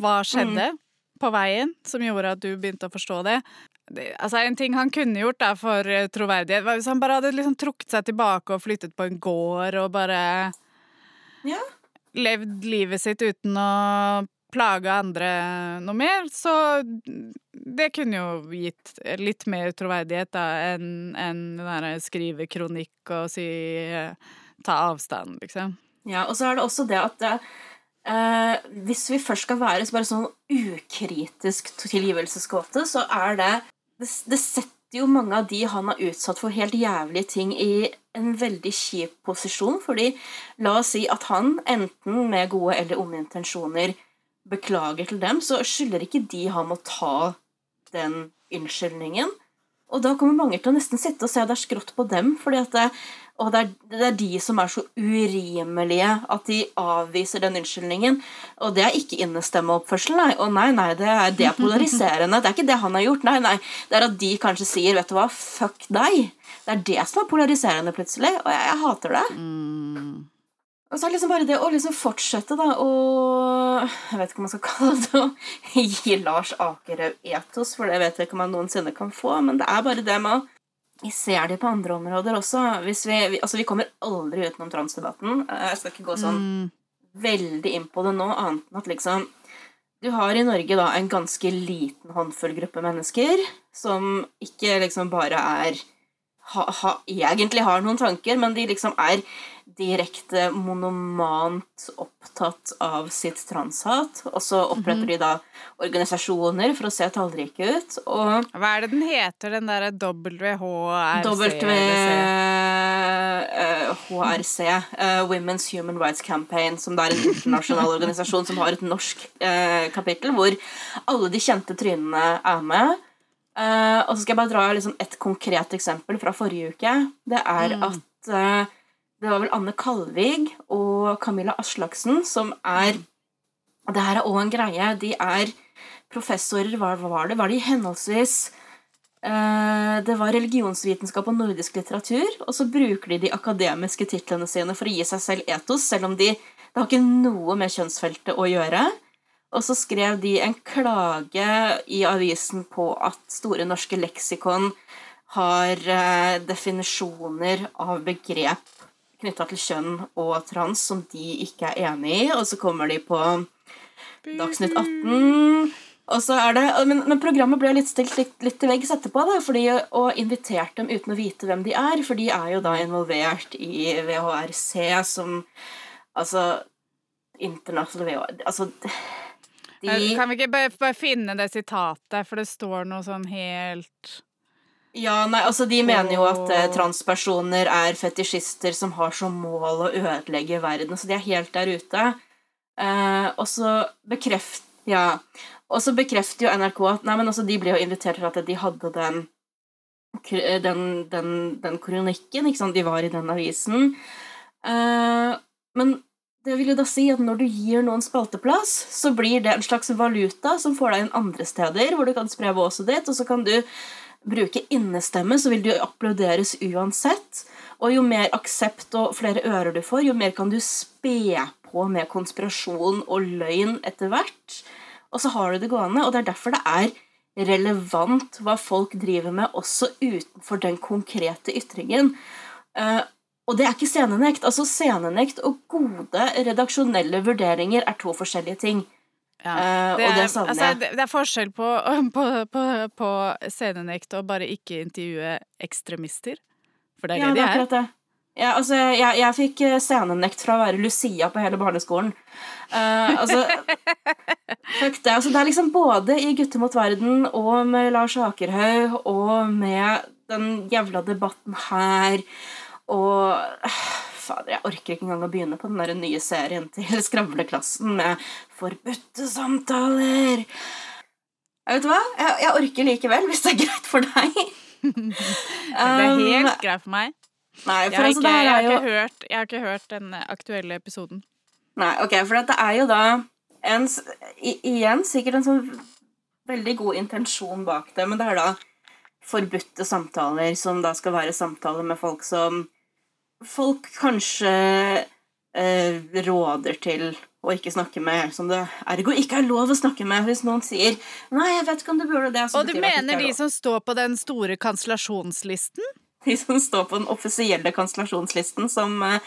Hva skjedde på veien som gjorde at du begynte å forstå det? Det altså En ting han kunne gjort da for eh, troverdighet, var hvis han bare hadde liksom trukket seg tilbake og flyttet på en gård og bare Ja. levd livet sitt uten å plage andre noe mer, så det kunne jo gitt litt mer troverdighet da enn en, derre skrive kronikk og si eh, ta avstand, liksom. Ja, og så er det også det at det, eh, hvis vi først skal være så bare sånn ukritisk tilgivelsesgåte, så er det, det Det setter jo mange av de han har utsatt for helt jævlige ting, i en veldig kjip posisjon. Fordi la oss si at han, enten med gode eller onde intensjoner, beklager til dem, så skylder ikke de ham å ta den unnskyldningen. Og da kommer mange til å nesten sitte og se det er skrått på dem, fordi at det, og det er, det er de som er så urimelige at de avviser den unnskyldningen. Og det er ikke innestemmeoppførsel, nei. Å nei, nei, det er, det er polariserende. Det er ikke det han har gjort, nei, nei. Det er at de kanskje sier 'vet du hva, fuck deg'. Det er det som er polariserende, plutselig. Og jeg, jeg hater det. Og så er det liksom bare det å liksom fortsette, da, og Jeg vet ikke hva man skal kalle det å gi Lars Akerhaug etos, for det vet jeg ikke om han noensinne kan få, men det er bare det med å Vi ser det på andre områder også. Vi, vi, altså vi kommer aldri utenom transdebatten. Jeg skal ikke gå sånn veldig inn på det nå, annet enn at liksom Du har i Norge da en ganske liten håndfull gruppe mennesker som ikke liksom bare er ha, ha, egentlig har noen tanker, men de liksom er direkte monomant opptatt av sitt transhat. Og så oppretter de da organisasjoner for å se tallrike ut. Og Hva er det den heter, den derre WHRC? WHRC, uh, Women's Human Rights Campaign, som det er en internasjonal organisasjon som har et norsk uh, kapittel, hvor alle de kjente trynene er med. Uh, og så skal jeg bare dra liksom, et konkret eksempel fra forrige uke. Det er mm. at det var vel Anne Kalvig og Camilla Aslaksen som er Det her er òg en greie. De er professorer, hva var det? Var de henholdsvis uh, Det var religionsvitenskap og nordisk litteratur, og så bruker de de akademiske titlene sine for å gi seg selv etos, selv om de Det har ikke noe med kjønnsfeltet å gjøre. Og så skrev de en klage i avisen på at Store norske leksikon har eh, definisjoner av begrep knytta til kjønn og trans som de ikke er enig i, og så kommer de på Dagsnytt 18. Og så er det, men, men programmet ble litt stilt litt, litt til veggs etterpå, da, fordi, og invitert dem uten å vite hvem de er, for de er jo da involvert i VHRC, som Altså Internasjonal VHR Altså de... Kan vi ikke bare, bare, finne det sitatet, for det står noe sånn helt Ja, nei, altså de mener jo at eh, transpersoner er fetisjister som har som mål å ødelegge verden, så de er helt der ute. Eh, og så bekreft, ja, og så bekrefter jo NRK at nei, men altså, de ble jo invitert til at de hadde den den, den, den kronikken, ikke sant, de var i den avisen. Eh, men det vil jo da si at når du gir noen spalteplass, så blir det en slags valuta som får deg inn andre steder, hvor du kan spre våset ditt, og så kan du bruke innestemme, så vil du applauderes uansett. Og jo mer aksept og flere ører du får, jo mer kan du spe på med konspirasjon og løgn etter hvert. Og så har du det gående, og det er derfor det er relevant hva folk driver med, også utenfor den konkrete ytringen. Uh, og det er ikke scenenekt. Altså Scenenekt og gode redaksjonelle vurderinger er to forskjellige ting. Ja, eh, det, er, det, altså, det, det, er forskjell på, på, på, på, scenenekt og bare ikke intervjue ekstremister. For det er ja, det de er. Det. Ja, altså, jeg, jeg, fikk eh, scenenekt fra å være Lucia på hele barneskolen. Uh, altså, fuck det. Altså, det er liksom både i Gutter mot verden og med Lars Akerhaug og med den jævla debatten her og Fader, jeg orker ikke engang å begynne på den der nye serien til Skravleklassen med forbudte samtaler. Jeg vet du hva? Jeg, jeg, orker likevel, hvis det er greit for deg. det er helt um, greit for meg. Nei, for jeg, har altså, ikke, jeg, har jo... hørt, jeg har ikke hørt den aktuelle episoden. Nei, ok, for det er jo da en, Igjen sikkert en sånn veldig god intensjon bak det, men det er da forbudte samtaler som da skal være samtaler med folk som folk kanskje eh, råder til å ikke snakke med som det ergo ikke er lov å snakke med hvis noen sier 'nei, jeg vet ikke om du burde det'. Og du mener de som står på den store kansellasjonslisten? De som står på den offisielle kansellasjonslisten som eh,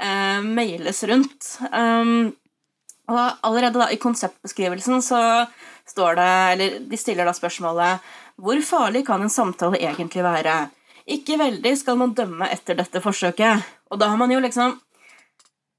eh, mailes rundt. Um, og allerede da i konseptbeskrivelsen så står det, eller de stiller da spørsmålet 'Hvor farlig kan en samtale egentlig være?' Ikke veldig skal man dømme etter dette forsøket. Og da har man jo liksom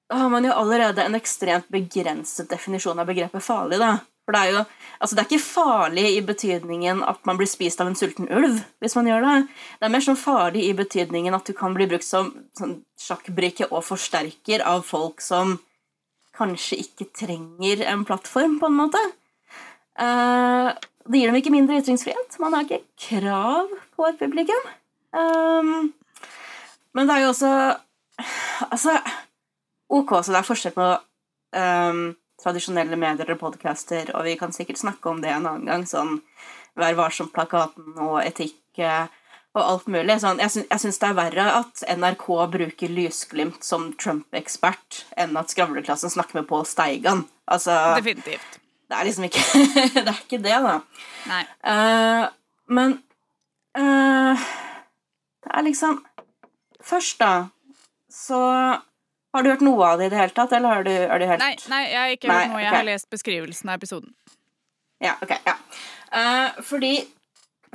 Da har man jo allerede en ekstremt begrenset definisjon av begrepet farlig, da. For det er jo Altså, det er ikke farlig i betydningen at man blir spist av en sulten ulv hvis man gjør det. Det er mer sånn farlig i betydningen at du kan bli brukt som sånn sjakkbrikke og forsterker av folk som kanskje ikke trenger en plattform, på en måte. Uh, det gir dem ikke mindre ytringsfrihet. Man har ikke krav på et publikum. Um, men det er jo også Altså Ok, så det er forskjell på um, tradisjonelle medier og podcaster, og vi kan sikkert snakke om det en annen gang, sånn Vær varsom-plakaten og etikk eh, og alt mulig. Sånn, jeg, syns, jeg syns det er verre at NRK bruker lysglimt som Trump-ekspert, enn at skravleklassen snakker med Pål Steigan. Altså, Definitivt. Det er liksom ikke Det er ikke det, da. Nei. Uh, men uh, det er liksom Først, da, så Har du hørt noe av det i det hele tatt, eller har du, har du helt Nei, nei, jeg har ikke Nei, hørt noe. Jeg okay. har lest beskrivelsen av episoden. Ja, ok, ja. Uh, fordi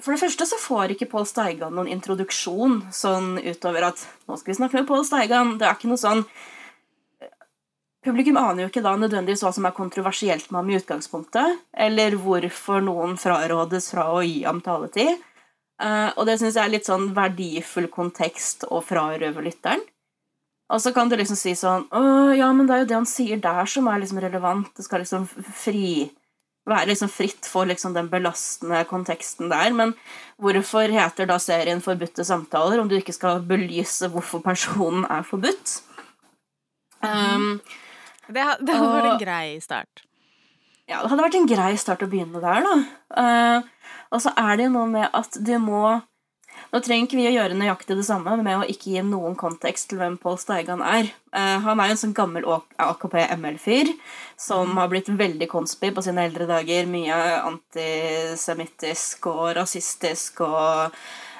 For det første så får ikke Pål Steigan noen introduksjon sånn utover at nå skal vi snakke med Pål Steigan. Det er ikke noe sånn Publikum aner jo ikke da nødvendigvis hva som er kontroversielt med ham i utgangspunktet, eller hvorfor noen frarådes fra å gi ham taletid. Eh, og det syns jeg er litt sånn verdifull kontekst å frarøve lytteren. Og så kan du liksom si sånn Å, ja, men det er jo det han sier der som er liksom relevant. Det skal liksom fri være liksom fritt for liksom den belastende konteksten der. Men hvorfor heter da serien 'Forbudte samtaler' om du ikke skal belyse hvorfor personen er forbudt? Um, Det, det vært en grei start. Ja, det hadde vært en grei start å begynne der, da. Uh, og så er det jo noe med at du må Nå trenger ikke vi å gjøre nøyaktig det samme med å ikke gi noen kontekst til hvem Pål Steigan er. Uh, han er jo en sånn gammel AKP-ML-fyr som har blitt veldig konspi på sine eldre dager. Mye antisemittisk og rasistisk og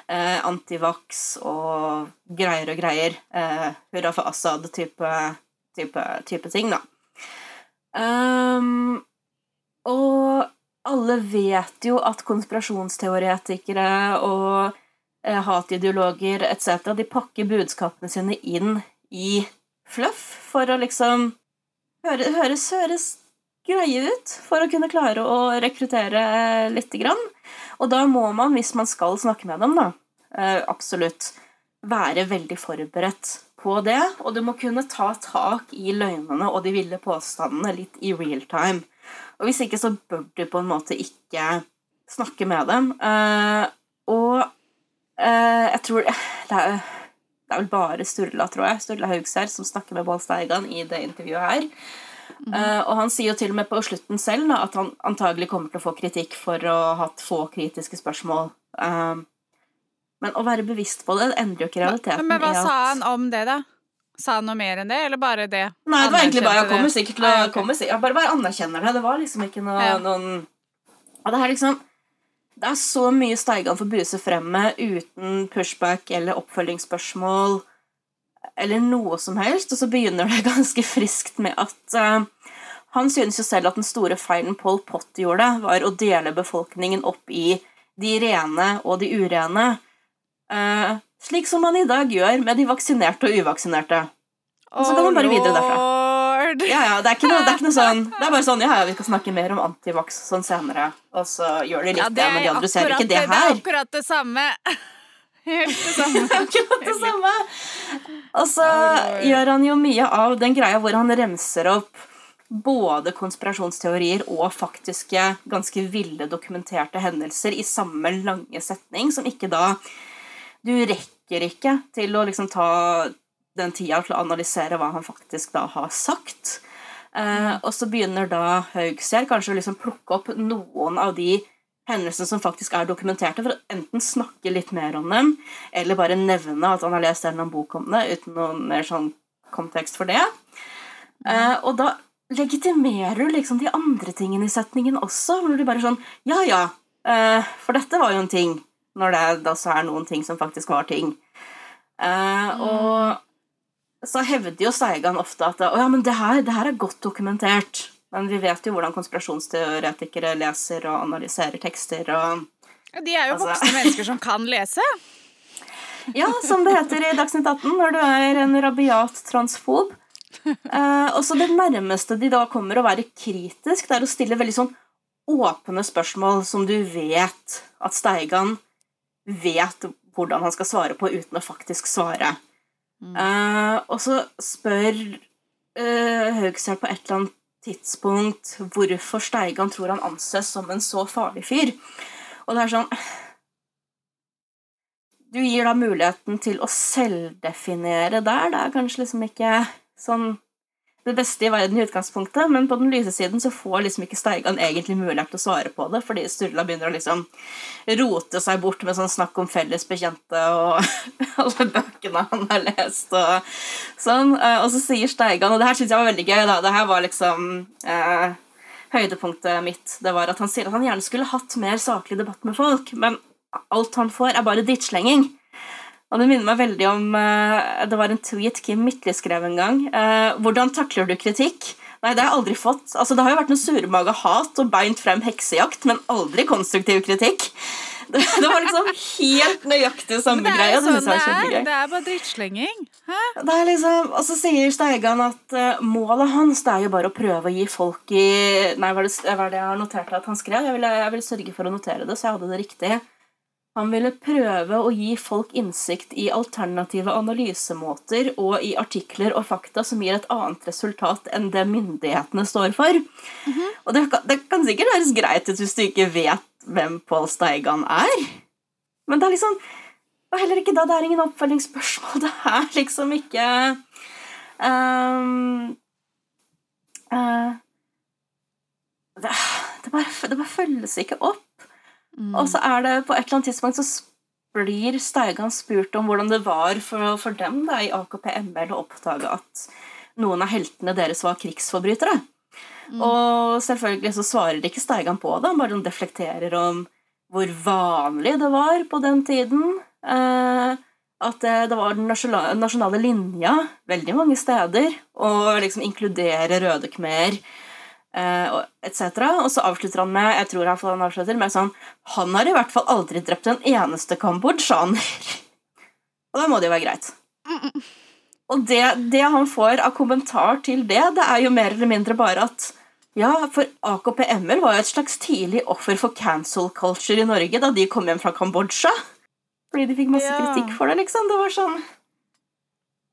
eh, antivax og greier og greier. Eh, hurra for Assad-type type, type ting, da. Ehm, og alle vet jo at konspirasjonsteoretikere og eh, hatideologer etc. de pakker budskapene sine inn i fluff for å liksom høre, høres, høres greie ut for å kunne klare å rekruttere lite grann. Og da må man, hvis man skal snakke med dem, da, eh, absolutt være veldig forberedt på det. Og du må kunne ta tak i løgnene og de ville påstandene litt i real time. Og hvis ikke, så bør du på en måte ikke snakke med dem. Uh, og uh, jeg tror det er, det er vel bare Sturla, tror jeg, Sturla Haugsherr, som snakker med Bål Steigan i det intervjuet her. Eh, og han sier jo til og med på slutten selv da, at han antagelig kommer til å få kritikk for å ha hatt få kritiske spørsmål. Eh, men å være bevisst på det, endrer jo ikke realiteten. Men hva i at- sa han om det, da? Sa han noe mer enn det, eller bare det? Nei, det var egentlig bare Jeg kommer sikkert til å Ah, ok. kommer, sikkert- Jeg bare, bare anerkjenner det. Det var liksom ikke noe, Ja. noen Og det er liksom Det er så mye Steigan får buse frem med uten pushback eller oppfølgingsspørsmål eller noe som helst, og så begynner det ganske friskt med at uh, han synes jo selv at den store feilen Pol Pott gjorde, var å dele befolkningen opp i de rene og de urene. Eh, slik som man i dag gjør med de vaksinerte og uvaksinerte. Og så kan man bare videre derfra. Ja, ja, det er ikke noe, det er ikke noe sånn Det er bare sånn, ja, ja, vi skal snakke mer om antivax sånn senere, og så gjør de litt Ja, det, men de andre ser ikke det her. Det er akkurat det samme. Helt det samme. Akkurat det samme. Og så gjør han jo mye av den greia hvor han remser opp både konspirasjonsteorier og faktiske, ganske ville dokumenterte hendelser i samme lange setning, som ikke da Du rekker ikke til å liksom ta den tida til å analysere hva han faktisk da har sagt. Eh, og så begynner da Haugsgjerd kanskje å liksom plukke opp noen av de hendelsene som faktisk er dokumenterte, for å enten snakke litt mer om dem, eller bare nevne at han har lest en eller annen bok om det, uten noen mer sånn kontekst for det. Eh, og da legitimerer du liksom de andre tingene i setningen også, hvor du bare sånn Ja, ja, eh, for dette var jo en ting, når det da er noen ting som faktisk var ting. Uh, og så hevder jo Seigan ofte at å ja, men det her, det her er godt dokumentert. Men vi vet jo hvordan konspirasjonsteoretikere leser og analyserer tekster og Ja, De er jo Altså- voksne mennesker som kan lese. Ja, som det heter i Dagsnytt 18 når du er en rabiat transfob. Eh, og så Det nærmeste de da kommer å være kritisk, det er å stille veldig sånn åpne spørsmål som du vet at Steigan vet hvordan han skal svare på uten å faktisk svare. Eh, og så spør uh, Høgsel på et eller annet tidspunkt hvorfor Steigan tror han anses som en så farlig fyr. Og det er sånn Du gir da muligheten til å selvdefinere der. Det er kanskje liksom ikke sånn det beste i verden i utgangspunktet, men på den lyse siden så får liksom ikke Steigan egentlig mulighet til å svare på det, fordi Sturla begynner å liksom rote seg bort med sånn snakk om felles bekjente og alle bøkene han har lest og sånn. Eh, Og så sier Steigan, og det her syns jeg var veldig gøy, da. Det her var liksom eh, høydepunktet mitt. Det var at han sier at han gjerne skulle hatt mer saklig debatt med folk, men alt han får, er bare drittslenging. Og det minner meg veldig om eh, Det var en tweet Kim Midtly skrev en gang. Eh, hvordan takler du kritikk? Nei, det har jeg aldri fått. Altså, Det har jo vært noe surmaga hat og beint frem heksejakt, men aldri konstruktiv kritikk. Det, det var liksom helt nøyaktig samme det jo sånn det er. Det er bare drittslenging. Det er liksom, og så sier Steigan at uh, målet hans det er jo bare å prøve å gi folk i Nei, hva er det, hva er det jeg har notert at han skrev? Jeg ville, jeg ville sørge for å notere det, så jeg hadde det riktig. Han ville prøve å gi folk innsikt i alternative analysemåter og i artikler og fakta som gir et annet resultat enn det myndighetene står for. Og det kan, det kan sikkert høres greit ut hvis du ikke vet hvem Pål Steigan er, men det er liksom og heller ikke da. Det er ingen oppfølgingsspørsmål. Det er liksom ikke um, uh, det, det, bare, det bare følges ikke opp. Og så er det på et eller annet tidspunkt så blir Steigan spurt om hvordan det var for, for dem da, i AKP-ML å oppdage at noen av heltene deres var krigsforbrytere. Og selvfølgelig så svarer ikke Steigan på det, han bare deflekterer om hvor vanlig det var på den tiden. Eh, at det, det var den nasjonale, nasjonale linja veldig mange steder, og liksom inkludere Røde Khmer eh, etc. Og så avslutter han med jeg tror han avslutter med sånn Han har i hvert fall aldri drept en eneste kambodsjaner. og da må det jo være greit. Og det, det han får av kommentar til det, det er jo mer eller mindre bare at ja, for AKP-ML var jo et slags tidlig offer for cancel culture i Norge da de kom hjem fra Kambodsja. Fordi de fikk masse Ja. kritikk for det, liksom. Det var sånn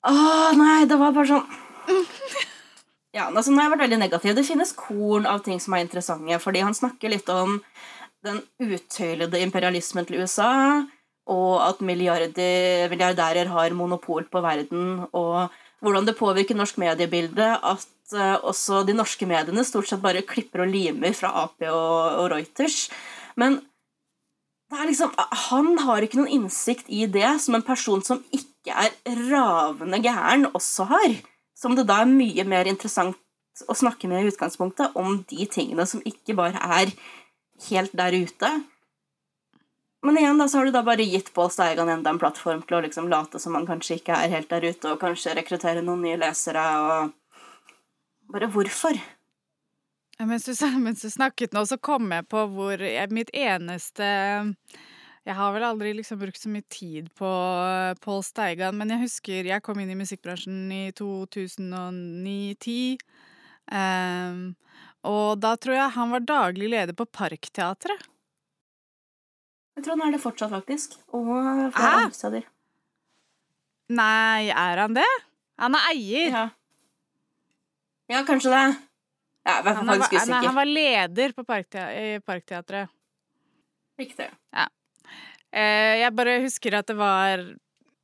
Åh, nei, det var bare sånn Ja, altså, nå har jeg vært veldig negativ. Det finnes korn av ting som er interessante, fordi han snakker litt om den uttøylede imperialismen til USA, og at milliardærer har monopol på verden, og hvordan det påvirker norsk mediebilde at eh, også de norske mediene stort sett bare klipper og limer fra Ap og, Reuters. Men liksom, han har ikke noen innsikt i det som en person som ikke er ravende gæren, også har. Som det da er mye mer interessant å snakke med i utgangspunktet om de tingene som ikke bare er helt der ute. Men igjen da, så har du da bare gitt Pål Steigan enda en plattform til å liksom late som han kanskje ikke er helt der ute, og kanskje rekruttere noen nye lesere, og Bare hvorfor? Ja, Mens du, mens du snakket nå, så kom jeg på hvor jeg, mitt eneste Jeg har vel aldri liksom brukt så mye tid på uh, Pål Steigan, men jeg husker jeg kom inn i musikkbransjen i 2009-10. Um, og da tror jeg han var daglig leder på Parkteatret. Jeg tror han er det fortsatt, faktisk. Og flere andre steder. Nei, er han det? Han er eier. Ja. ja, kanskje det. Ja, jeg er Han, faktisk nei, han var leder på Parkteatret. Riktig. Eh, jeg bare husker at det var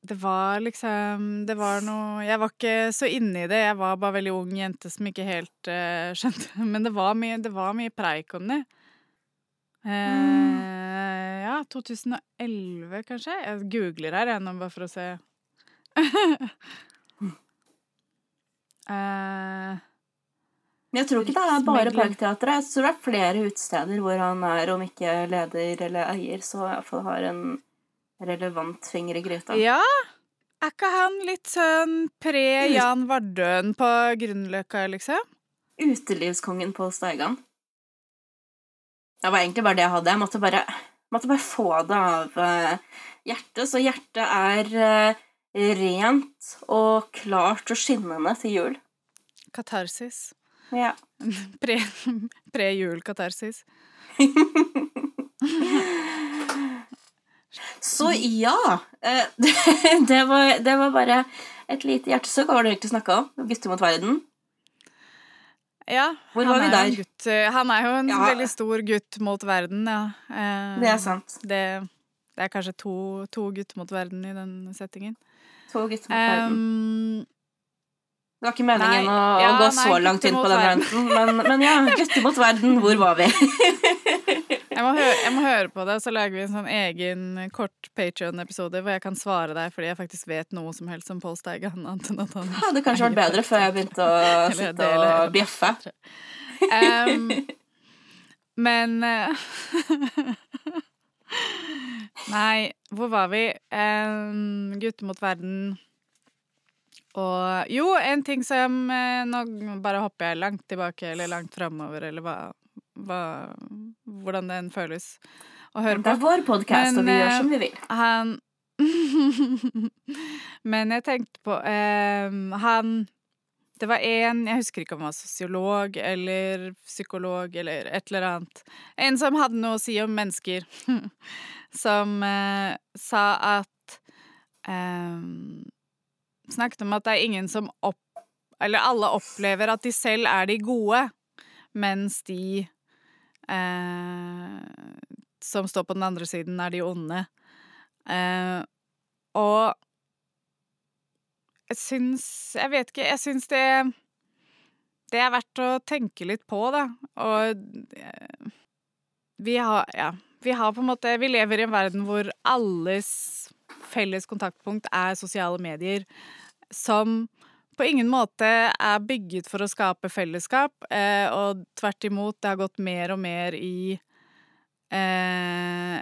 Det var liksom Det var noe Jeg var ikke så inne i det. Jeg var bare veldig ung jente som ikke helt eh, skjønte Men det var mye, det var mye preik om det. Eh, ja, 2011, kanskje? Jeg googler her, ennå, nå, bare for å se. eh, Men jeg tror ikke det er bare Parkteatret. Jeg tror det er flere utesteder hvor han er, om ikke leder eller eier, så i hvert fall har en relevant finger i gryta. ja! Er ikke han litt sånn pre-Jan Vardøen på Grünerløkka, liksom? Utelivskongen på Steigan. Det var egentlig bare det jeg hadde. Jeg måtte bare, måtte bare få det av eh, hjertet. Så hjertet er eh, rent og klart og skinnende til jul. Katarsis. Ja. Pre- Pre-jul-katarsis. Så ja. eh, Det var, det var bare et lite hjertesøk. Hva var det du egentlig snakka om? Gutter mot verden? ja, Hvor var vi er der? Gutt, eh, han er jo en Ja. veldig stor gutt mot verden, ja. Eh, Det er sant. Det, det er kanskje to, to gutter mot verden i den settingen. To gutter mot verden. Det var ikke meningen Nei, å, ja, å gå nei, så langt inn på den ranten, men, men ja, gutter mot verden, hvor var vi? jeg, må høre, jeg må høre på det, så lager vi en sånn egen kort Patrion-episode hvor jeg kan svare deg fordi jeg faktisk vet noe som helst om Pål Steige. Det hadde kanskje vært bedre før jeg begynte å sitte og bjeffe. Um, men eh, Nei, hvor var vi? Um, gutter mot verden. Og jo, en ting som eh, Nå bare hopper jeg langt tilbake eller langt framover, eller hva, hva Hvordan den føles å høre på. Det er vår podkast, og vi gjør som vi vil. Han Men jeg tenkte på um, Han Det var en Jeg husker ikke om han var sosiolog eller psykolog eller et eller annet. En som hadde noe å si om mennesker. som uh, sa at um, snakket om at det er ingen som opp... Eller alle opplever at de selv er de gode, mens de eh, som står på den andre siden, er de onde. Eh, og jeg syns Jeg vet ikke, jeg syns det Det er verdt å tenke litt på, da. Og eh, vi har Ja. Vi har på en måte Vi lever i en verden hvor alles felles kontaktpunkt er sosiale medier, som på ingen måte er bygget for å skape fellesskap, eh, og tvert imot, det har gått mer og mer i eh,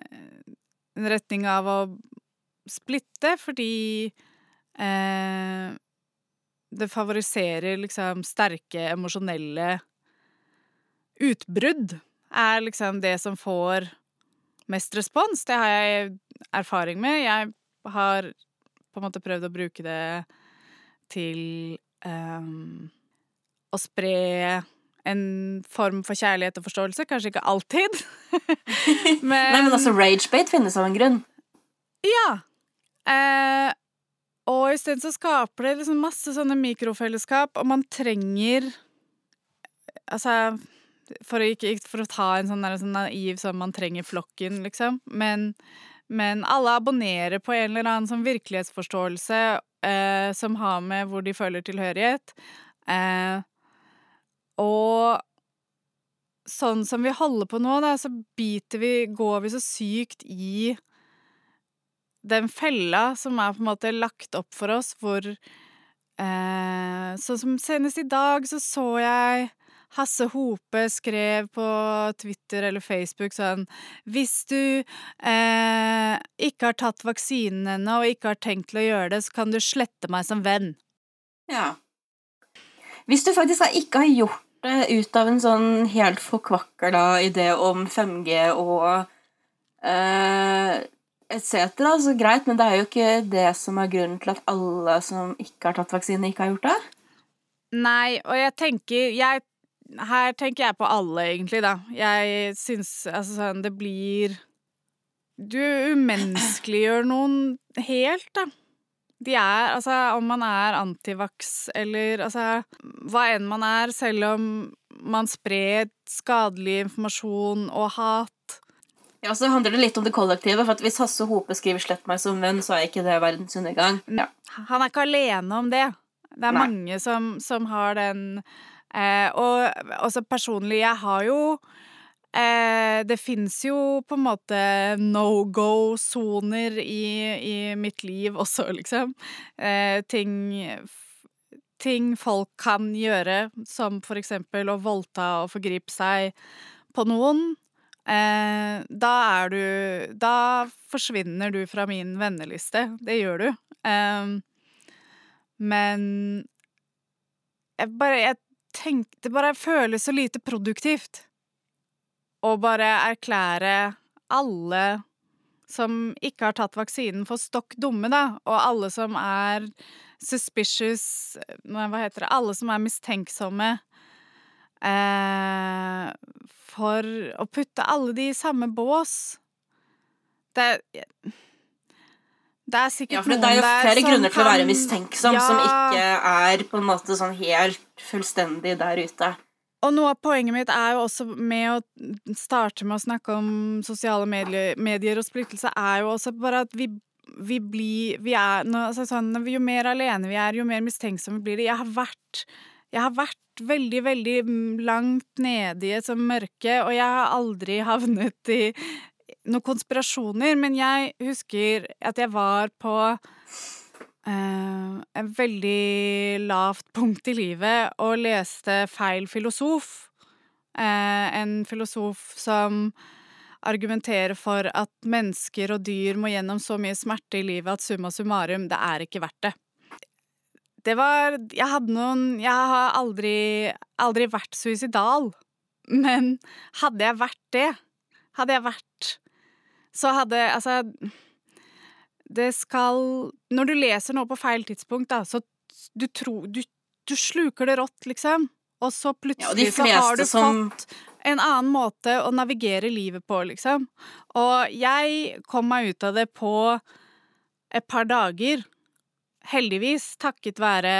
en retning av å splitte, fordi eh, det favoriserer liksom sterke emosjonelle utbrudd, er liksom det som får mest respons. Det har jeg erfaring med. Jeg har på en måte prøvd å bruke det til um, å spre en form for kjærlighet og forståelse. Kanskje ikke alltid. men, Nei, men altså ragebate finnes av en grunn. Ja. Eh, og isteden så skaper det liksom masse sånne mikrofellesskap, og man trenger Altså for å, ikke, for å ta en sånn, der, sånn naiv sånn man trenger flokken, liksom. Men men alle abonnerer på en eller annen sånn virkelighetsforståelse eh, som har med hvor de føler tilhørighet. Eh, og sånn som vi holder på nå, da, så biter vi Går vi så sykt i den fella som er på en måte lagt opp for oss, hvor eh, Sånn som senest i dag så så jeg Hasse Hope skrev på Twitter eller Facebook sånn Hvis du eh, ikke har tatt vaksinen ennå og ikke har tenkt til å gjøre det, så kan du slette meg som venn. Ja. Hvis du faktisk ikke har gjort det ut av en sånn helt forkvakla idé om 5G og eh, etc., så greit, men det er jo ikke det som er grunnen til at alle som ikke har tatt vaksine, ikke har gjort det. Nei, og jeg tenker Jeg her tenker jeg på alle, egentlig, da. Jeg syns altså sånn Det blir Du umenneskeliggjør noen helt, da. De er Altså, om man er antivax eller altså Hva enn man er, selv om man sprer skadelig informasjon og hat. Ja, så handler det litt om det kollektive, for hvis Hasse Hope skriver 'slett meg som venn', så er ikke det verdens undergang. Ja. Han er ikke alene om det. Det er Nei. mange som, som har den Eh, og også personlig, jeg har jo eh, Det fins jo på en måte no go-soner i, i, mitt liv også, liksom. Eh, ting ting folk kan gjøre, som for eksempel å voldta og forgripe seg på noen, eh, da er du Da forsvinner du fra min venneliste. Det gjør du. Eh, men jeg bare Jeg tenk, Det bare føles så lite produktivt å bare erklære alle som ikke har tatt vaksinen, for stokk dumme, da, og alle som er suspicious Hva heter det? Alle som er mistenksomme. Eh, for å putte alle de i samme bås. Det det er sikkert ja, for det er jo flere grunner til å være mistenksom, ja. som ikke er på en måte sånn helt fullstendig der ute. Og noe av poenget mitt er jo også med å starte med å snakke om sosiale medier, medier og splittelse, er jo også bare at vi, vi blir vi er, altså sånn, Jo mer alene vi er, jo mer mistenksomme blir det. Jeg har vært, jeg har vært veldig, veldig langt nede i et sånt mørke, og jeg har aldri havnet i noen konspirasjoner, men jeg husker at jeg var på Uh, en veldig lavt punkt i livet og leste feil filosof. Uh, en filosof som argumenterer for at mennesker og dyr må gjennom så mye smerte i livet at summa summarum, det er ikke verdt det. Det var Jeg hadde noen Jeg har aldri, aldri vært suicidal, men hadde jeg vært det, hadde jeg vært Så hadde Altså Det skal Når du leser noe på feil tidspunkt, da, så du tror du, du sluker det rått, liksom. Og så plutselig ja, så har du som... fått en annen måte å navigere livet på, liksom. Og jeg kom meg ut av det på et par dager. Heldigvis takket være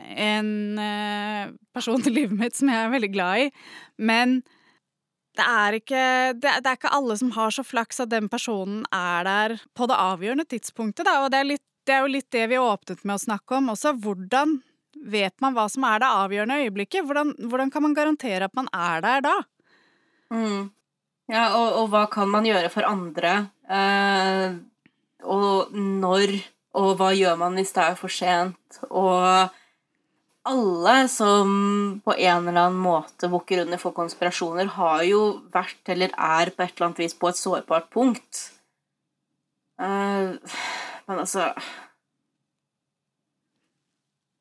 en eh, person i livet mitt som jeg er veldig glad i. Men det er, ikke, det, det er ikke alle som har så flaks at den personen er der på det avgjørende tidspunktet, da. Og det er, litt, det er jo litt det vi åpnet med å snakke om også. Hvordan vet man hva som er det avgjørende øyeblikket? Hvordan, hvordan kan man garantere at man er der da? Mm. Ja, og, og, hva kan man gjøre for andre? Eh, og når? Og hva gjør man hvis det er for sent? Og alle som på en eller annen måte bukker under for konspirasjoner, har jo vært eller er på et eller annet vis på et sårbart punkt. Uh, men altså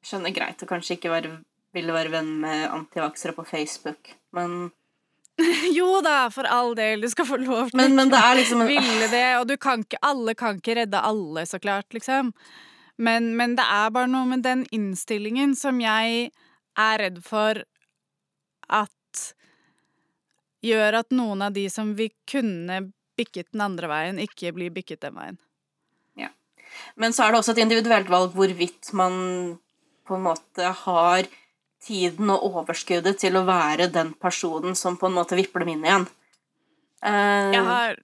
Jeg skjønner greit å kanskje ikke være, ville være venn med antivaksere på Facebook, men jo da, for all del. Du skal få lov til men, men det liksom ville det. Og du kan ikke, alle kan ikke redde alle, så klart, liksom. Men, men, det er bare noe med den innstillingen som jeg er redd for at gjør at noen av de som vi kunne bikket den andre veien, ikke blir bikket den veien. Ja. Men så er det også et individuelt valg hvorvidt man på en måte har tiden og overskuddet til å være den personen som på en måte vipper dem inn igjen. Uh, jeg har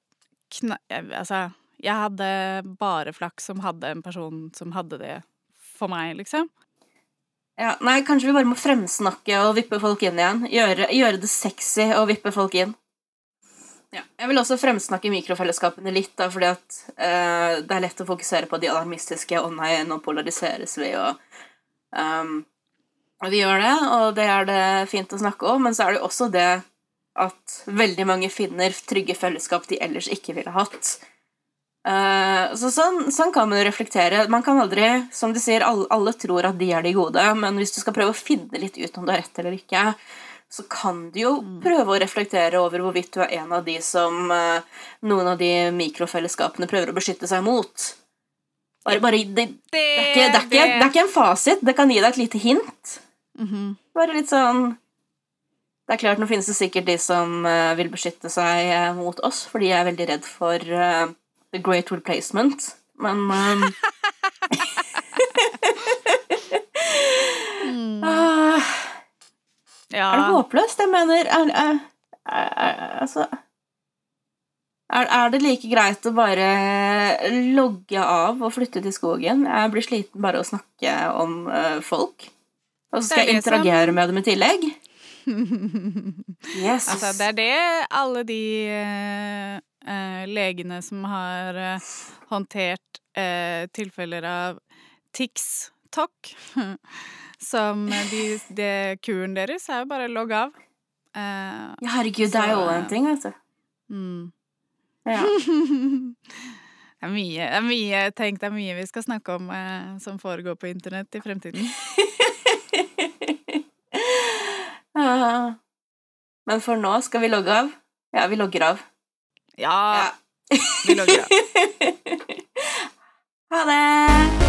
kna... Altså jeg hadde bare flaks som hadde en person som hadde det for meg, liksom. Ja, nei, kanskje vi bare må fremsnakke og vippe folk inn igjen. Gjøre, gjøre det sexy og vippe folk inn. Ja. Jeg vil også fremsnakke mikrofellesskapene litt, da, fordi at uh, det er lett å fokusere på de alarmistiske 'Å nei, nå polariseres vi', og um, Vi gjør det, og det er det fint å snakke om, men så er det også det at veldig mange finner trygge fellesskap de ellers ikke ville hatt. Uh, så sånn, sånn, kan man reflektere. Man kan aldri, som de sier, alle, alle, tror at de er de gode, men hvis du skal prøve å finne litt ut om du har rett eller ikke, så kan du jo mm. prøve å reflektere over hvorvidt du er en av de som uh, noen av de mikrofellesskapene prøver å beskytte seg mot. Bare, bare, det, det, er ikke, det, er ikke, det, er ikke, en fasit. Det kan gi deg et lite hint. Mm -hmm. Bare litt sånn Det er klart, nå finnes det sikkert de som uh, vil beskytte seg mot oss, fordi jeg er veldig redd for The Great Replacement, men um... mm. uh, ja. Er det håpløst? Jeg mener er, er, er, Altså er, det like greit å bare logge av og flytte til skogen? Jeg blir sliten bare å snakke om uh, folk. Og så skal jeg interagere med dem i tillegg. Jesus. Altså, det er det alle de eh, legene som har eh, håndtert eh, tilfeller av TIX-TOC. Som de, de, Kuren deres er jo bare logg av. Eh, ja, herregud, det er jo en ting, vet du. Mm. Ja. Det er mye, det er mye, tenk, det er mye vi skal snakke om eh, som foregår på internett i fremtiden. Men for nå skal vi logge av. Ja, vi logger av. Ja. ja. Vi logger av. ha det.